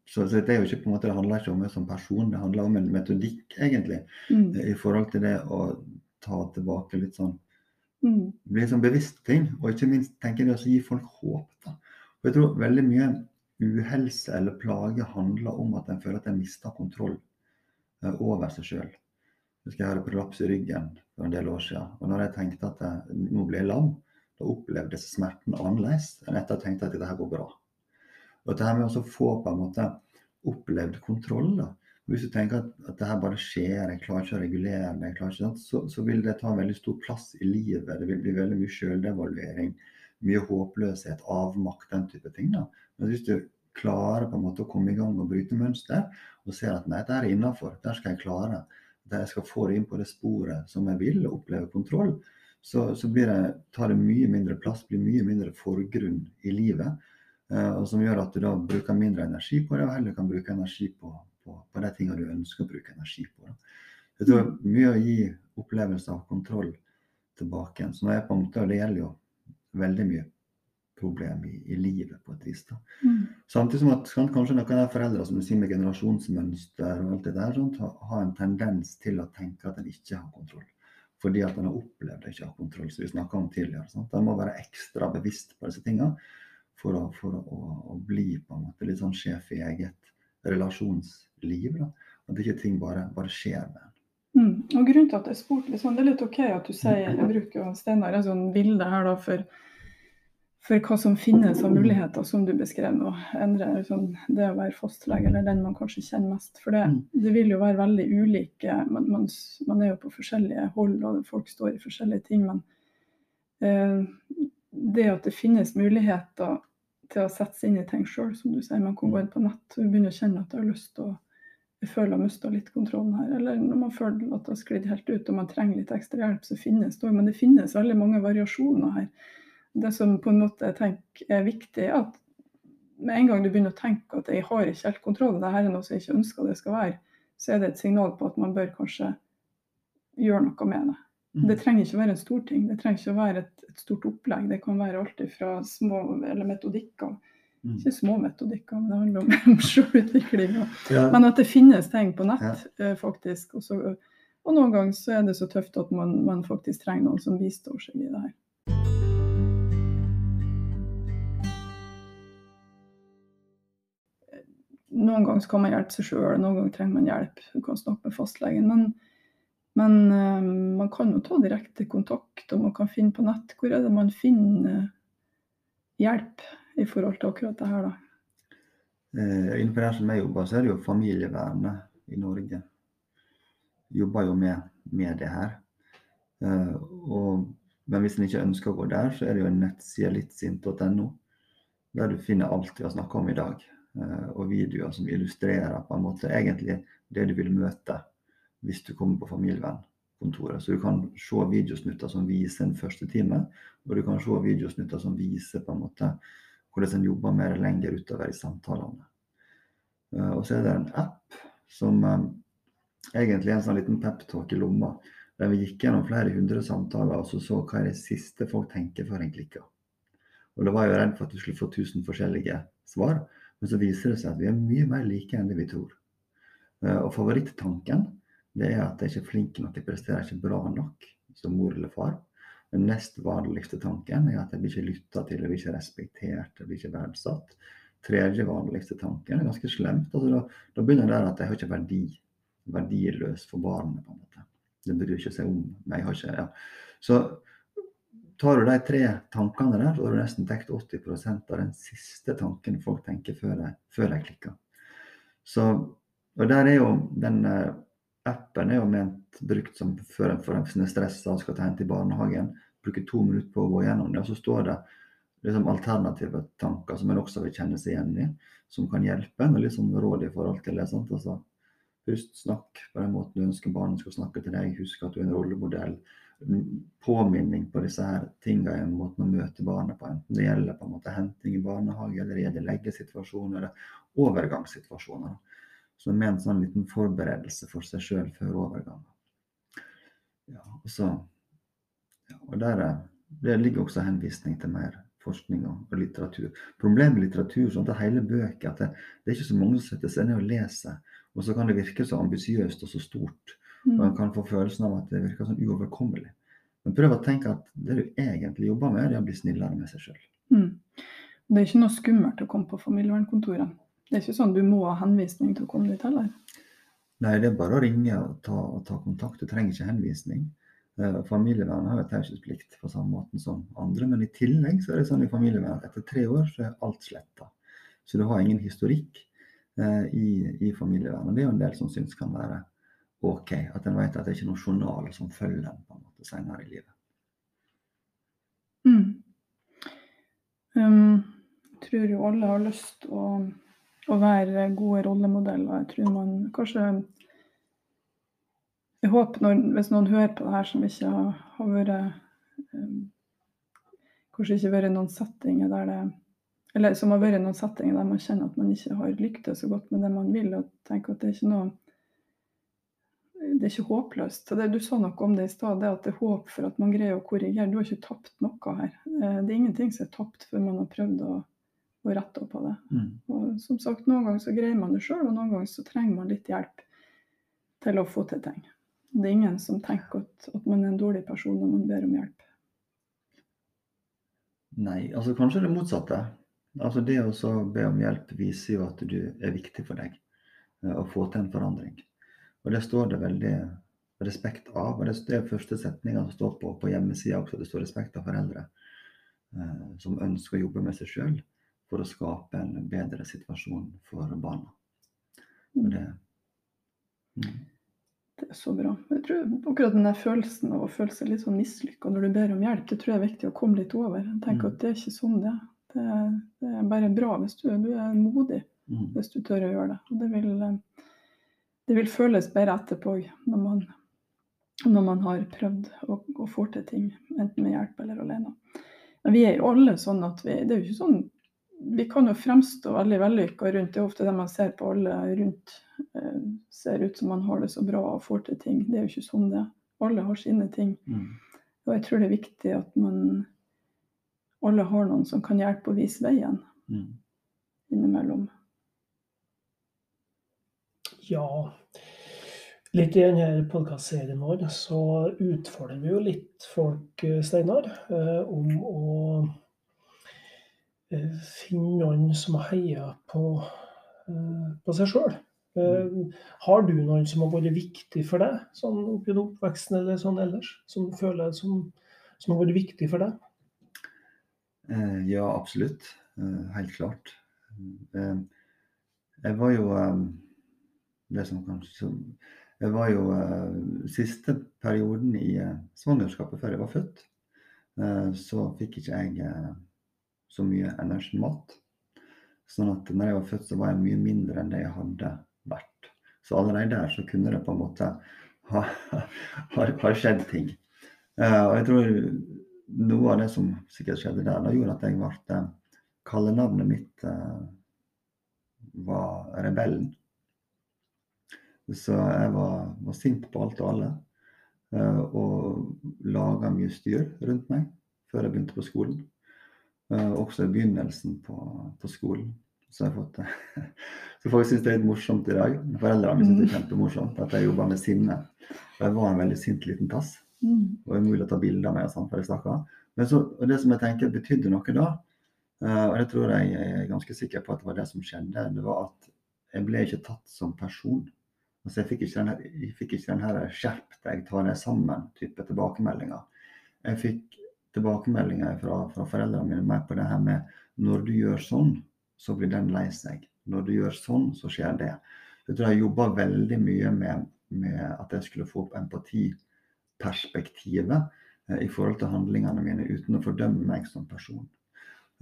Så, så, det er jo ikke på en måte, det handler ikke om meg som person, det handler om en metodikk, egentlig. Mm. I forhold til det å ta tilbake litt sånn mm. Bli sånn bevisst ting. Og ikke minst tenker jeg det å gi folk håp. da. Og jeg tror veldig mye uhelse eller plage handler om at en føler at en mister kontroll over seg sjøl. Jeg hadde prolaps i ryggen for en del år siden. Og når jeg tenkte at jeg, nå blir jeg lam, da opplevdes smerten annerledes enn etter jeg tenkte at dette går bra. Og dette med å få på en måte opplevd kontroll da. Hvis du tenker at, at det bare skjer, jeg klarer ikke å regulere det, ikke, så, så, vil det ta en veldig stor plass i livet. Det vil bli veldig mye sjøldevaluering, mye håpløshet, avmakt, den type ting. da. Men hvis du klarer på en måte å komme i gang og bryte mønster, og ser at nei, dette er innafor, der skal jeg klare der jeg skal få det inn på det sporet som jeg vil, og oppleve kontroll, så, så det, tar det mye mindre plass, blir mye mindre forgrunn i livet. Eh, og Som gjør at du da bruker mindre energi på det, og heller kan bruke energi på, på, på de tingene du ønsker å bruke energi på. Da. Jeg tror mye å gi opplevelse av kontroll tilbake igjen. Så nå er på en måte, og det gjelder jo veldig mye problem i, i livet på et vis. da. Mm. Samtidig som at kan, kanskje noen av foreldre som du sier med generasjonsmønster og alt det der, sånt, har, har en tendens til å tenke at en ikke har kontroll. Fordi at en har opplevd å ikke ha kontroll, som vi snakka om tidligere. Sant? En må være ekstra bevisst på disse tingene for, å, for å, å, bli på en måte litt sånn sjef i eget relasjonsliv. Da. At ikke ting bare, bare skjer med en. Mm. Og grunnen til at jeg spurte, liksom, Det er litt OK at du sier jeg bruker Steinar et sånt bilde her da, for for hva som finnes av muligheter, som du beskrev nå. Endre liksom, det å være fosterlege eller den man kanskje kjenner mest. For det, mm. det vil jo være veldig ulike man, man, man, er jo på forskjellige hold, og folk står i forskjellige ting. Men eh, det at det finnes muligheter til å sette seg inn i ting sjøl, som du sier. Man kan gå inn på nett og begynne å kjenne at jeg har lyst til å jeg føler jeg har mista litt kontrollen her. Eller når man føler at det har sklidd helt ut og man trenger litt ekstra hjelp, så finnes det òg. Men det finnes veldig mange variasjoner her det som på en måte jeg tenker er viktig, at med en gang du begynner å tenke at jeg har ikke helt kontroll, det her er noe som jeg ikke ønsker det skal være, så er det et signal på at man bør kanskje gjøre noe med det. Mm. Det trenger ikke å være en stor ting, det trenger ikke å være et, et stort opplegg. Det kan være alt fra små eller metodikker. Mm. Ikke små metodikker, men det handler om selvutvikling. Ja. Men at det finnes ting på nett, ja. Eh, faktisk. Og, så, og, noen ganger så er det så tøft at man, man faktisk trenger noen som bistår seg i det her. Noen ganger kan man hjelpe seg sjøl, noen ganger trenger man hjelp. Du kan snakke med fastlegen. Men, men uh, man kan jo ta direkte kontakt, og man kan finne på nett. Hvor er det man finner hjelp i forhold til akkurat det her, da? Uh, innenfor det som jeg jobber, så er det jo familievernet i Norge. Jobber jo med, med det her. Uh, og, men hvis en ikke ønsker å gå der, så er det jo en nettside littsint.no, der du finner alt vi har snakka om i dag. Eh, og videoer som illustrerer på en måte egentlig det du vil møte hvis du kommer på familievernkontoret. Så du kan se videosnutter som viser en første time, og du kan se videosnutter som viser på en måte hvordan en jobber med det lenger utover i samtalene. Eh, og så er det en app som eh, egentlig er en sånn liten peptalk i lomma, der vi gikk gjennom flere hundre samtaler og så så hva er det siste folk tenker før en klikker. Og da var jeg jo redd for at du skulle få 1000 forskjellige svar. Men så viser det seg at vi er mye mer like enn det vi tror. Eh, og favorittanken det er at jeg ikke er flink nok, jeg presterer ikke bra nok som mor eller far. Den nest vanligste tanken er at jeg blir ikke lytta til, jeg blir ikke respektert, jeg blir ikke verdsatt. Tredje vanligste tanken er ganske slemt. Altså da, da, begynner det at jeg har ikke verdi. Verdiløs for barnet, på en måte. Det bryr ikke seg om meg. Har ikke, ja. Så Tar du de tre tankene der, så har du nesten dekket 80% av den siste tanken folk tenker før de, før de klikker. Så, og der er jo den uh, appen er jo ment brukt som før en får en stressa og skal ta hente til barnehagen. Bruker to minutter på å gå gjennom det, og så står det liksom alternative tanker som en også vil kjenne seg igjen i, som kan hjelpe en. Og sånn råd i forhold til det. Sant? Altså, Husk, snakk på den måten du ønsker barnet skal snakke til deg. Husk at du er en rollemodell. Påminning på disse her tingene i måten å møte barnet på. Enten det gjelder på en måte henting i barnehage, eller gjelder leggesituasjoner, eller overgangssituasjoner. Så med en sånn liten forberedelse for seg sjøl før overgangen. Ja, og så ja, og der, der ligger også henvisning til mer forskning og litteratur. Problemet med litteratur sånn at hele bøker at det, det, er ikke så mange som setter seg ned og leser. Og så kan det virke så ambisiøst og så stort. Og en Mm. kan få følelsen av at det virker sånn uoverkommelig. Men prøv å tenke at det du egentlig jobber med, det er å bli snillere med seg sjøl. Mm. Det er ikke noe skummelt å komme på familievernkontoret. Det er ikke sånn du må ha henvisning til å komme dit heller. Nei, det er bare å ringe og ta, og ta kontakt. Du trenger ikke henvisning. Eh, Familievernet har jo taushetsplikt på samme måte som andre, men i tillegg så er det sånn i familievernet at etter tre år så er alt sletta. Så du har ingen historikk eh, i, i familievernet. Det er jo en del som syns kan være OK. At en vet at det er ikke noen journal som følger en på en måte senere i livet. Mm. Um, jeg tror jo alle har lyst å, å være gode rollemodeller. Jeg tror man kanskje Jeg håper når, hvis noen hører på det her som ikke har, har vært um, Kanskje ikke vært noen settinger der det Eller som har vært noen settinger der man kjenner at man ikke har lyktes så godt med det man vil, og tenker at det er ikke noe det er ikke håpløst. Det, du sa noe om det i stad, at det er håp for at man greier å korrigere. Du har ikke tapt noe her. Eh, Det er ingenting som er tapt før man har prøvd å, å rette opp på det. Mm. Og som sagt, Noen ganger så greier man det sjøl, og noen ganger så trenger man litt hjelp til å få til ting. Det er ingen som tenker at, at man er en dårlig person når man ber om hjelp. Nei, altså kanskje det motsatte. Altså Det å så be om hjelp viser jo at du er viktig for deg eh, å få til en forandring. Og det står det veldig respekt av. Og det er første setninga som står på, på hjemmesida også. Det står respekt av foreldre eh, som ønsker å jobbe med seg sjøl for å skape en bedre situasjon for barna. Og det, mm. Det er så bra. Jeg tror akkurat den der følelsen av å føle seg litt sånn mislykka når du ber om hjelp, det tror jeg er viktig å komme litt over. Tenk Mm. at det er ikke sånn det er. Det er, det er bare bra hvis du, du er modig. Mm. hvis du tør å gjøre det. Og det vil, eh, det vil føles bedre etterpå når man, når man har prøvd å, å få til ting, enten med hjelp eller alene. Men vi er jo alle sånn at vi Det er jo ikke sånn Vi kan jo fremstå veldig vellykka rundt. Det er ofte det man ser på alle rundt. eh, Ser ut som man har det så bra og får til ting. Det er jo ikke sånn det. Alle har sine ting. Mm. Og jeg tror det er viktig at man alle har noen som kan hjelpe å vise veien Mm. innimellom. Ja, litt i denne podkastserien vår så utfordrer vi jo litt folk, eh, Steinar, eh, om å eh, finne noen som heier på, på seg sjøl. Har du noen som har vært viktig for deg, sånn opp gjennom oppveksten eller sånn ellers? Som du føler som, som har vært viktig for deg? Ja, absolutt. Helt klart. Jeg var jo det som kanskje så, Jeg var jo eh, siste perioden i eh, svangerskapet før jeg var født, eh, så fikk ikke jeg eh, så mye energi mat. Sånn at når jeg var født, så var jeg mye mindre enn det jeg hadde vært. Så allerede der så kunne det på en måte ha, ha, ha skjedd ting. Eh, og jeg tror noe av det som sikkert skjedde der, da gjorde at jeg ble Kallenavnet mitt eh, var Rebellen. Så jeg var, var sint på alt og alle. eh, og laga mye styr rundt meg før jeg begynte på skolen. Eh, også i begynnelsen på, på skolen. Så jeg fått Så folk syns det er litt morsomt i dag. Foreldrene mine syns det er kjempemorsomt at jeg jobber med sinne. Og jeg var en veldig sint liten tass. Mm. Og det er mulig å ta bilder av meg og sånn, for jeg snakker. Men så, og det som jeg tenker betydde noe da, eh, og det tror jeg jeg er ganske sikker på at det var det som skjedde, det var at jeg ble ikke tatt som person. Altså jeg fikk ikke den jeg fikk ikke den her skjerp deg, ta deg sammen-type tilbakemeldinger. Jeg fikk tilbakemeldinger fra, fra foreldrene mine mer på det her med når du gjør sånn, så blir den lei seg. Når du gjør sånn, så skjer det. Jeg tror jeg jobba veldig mye med, med at jeg skulle få opp empatiperspektivet eh, i forhold til handlingene mine uten å fordømme meg som person.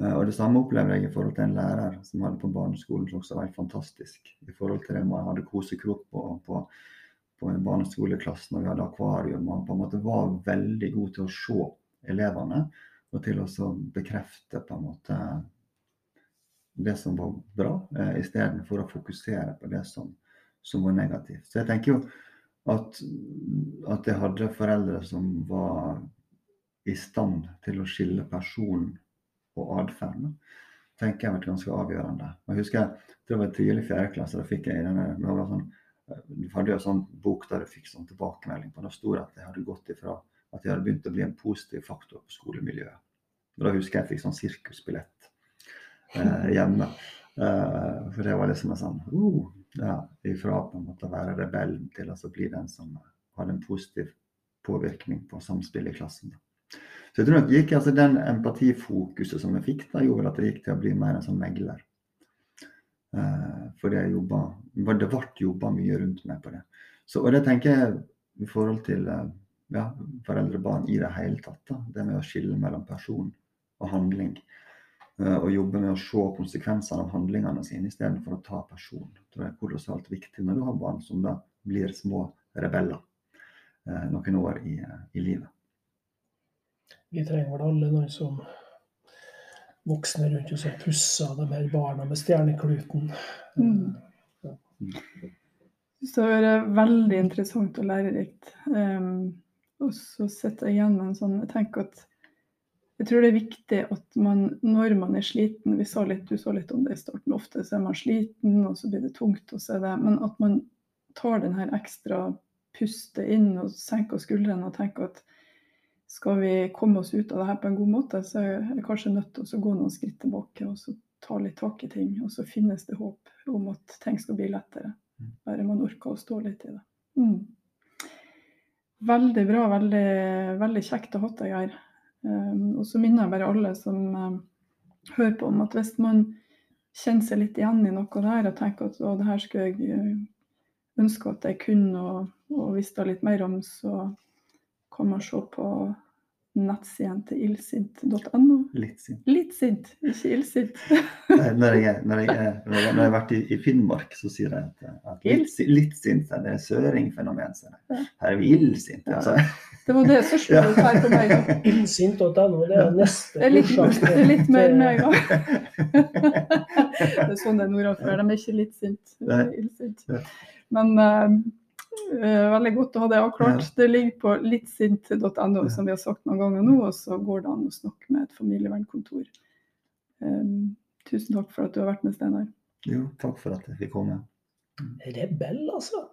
Eh, Og det samme opplevde jeg i forhold til en lærer som hadde på barneskolen, som også var fantastisk. I forhold til det man hadde kosekrok på, på, på en barneskoleklasse når vi hadde akvarium. Man på en måte var veldig god til å se elevene, og til å bekrefte på en måte det som var bra, eh, istedenfor å fokusere på det som, som var negativt. Så jeg tenker jo at, at jeg hadde foreldre som var i stand til å skille person og atferd. tenker jeg har vært ganske avgjørende. Jeg husker det var tidlig i fjerde klasse, da fikk jeg denne det var sånn, Du hadde jo en sånn bok der du fikk sånn tilbakemelding på. Da sto det at jeg hadde gått ifra at jeg hadde begynt å bli en positiv faktor på skolemiljøet. Og Da husker jeg jeg fikk sånn sirkusbillett eh, hjemme. Eh, for det var liksom en sånn uh, ja, Ifra en måte å være rebellen til altså bli den som hadde en positiv påvirkning på samspillet i klassen. Da. Så jeg tror nok gikk altså Den empatifokuset som jeg fikk, da gjorde at det gikk til å bli mer en sånn megler. for fordi jeg jobba Det ble jobba mye rundt meg på det. Så, og det tenker jeg i forhold til uh, ja, foreldre og barn i det hele tatt. da, Det med å skille mellom person og handling. Uh, og jobbe med å se konsekvensene av handlingene sine istedenfor å ta person. Det tror jeg er kolossalt viktig når du har barn som da blir små rebeller eh, noen år i, i livet. Vi trenger vel alle noen som voksne rundt oss som pusser de her barna med stjernekluten. Mm. Ja. Så det har vært veldig interessant og lærerikt. Um, og så sitter jeg igjen med en sånn Jeg tenker at jeg tror det er viktig at man når man er sliten vi sa litt, Du sa litt om det i starten. Ofte så er man sliten, og så blir det tungt. og så er det, Men at man tar den her ekstra pustet inn og senker skuldrene og tenker at skal vi komme oss ut av det her på en god måte, så er jeg kanskje nødt til å gå noen skritt tilbake og så ta litt tak i ting. Og så finnes det håp om at ting skal bli lettere. Bare man orker å stå litt i det. Mm. Veldig bra, veldig, veldig kjekt å ha deg her. Um, og så minner jeg bare alle som um, hører på om at hvis man kjenner seg litt igjen i noe der og tenker at å, det her skulle jeg ønske at jeg kunne og, og visste litt mer om, så kan man se på nettsiden til illsint.no. Litt sint. Litt sint, ikke illsint. Når jeg, når jeg, når jeg, når jeg har vært i, i Finnmark, så sier de at, at litt, litt sint det er søringfenomen. sier de. Her er vi illsinte. Altså. Det var det som slo feil på meg. Illsint.no, det er neste Det er litt, det er litt mer meg òg. Det er sånn det er nordafra. De er ikke litt sint. er illsint. Men eh, veldig godt å ha det avklart. Det ligger på littsint.no, Ja. som vi har sagt noen ganger nå, og så går det an å snakke med et familievernkontor. Um, tusen takk for at du har vært med, Steinar. Jo, takk for at jeg fikk komme. Rebell, altså.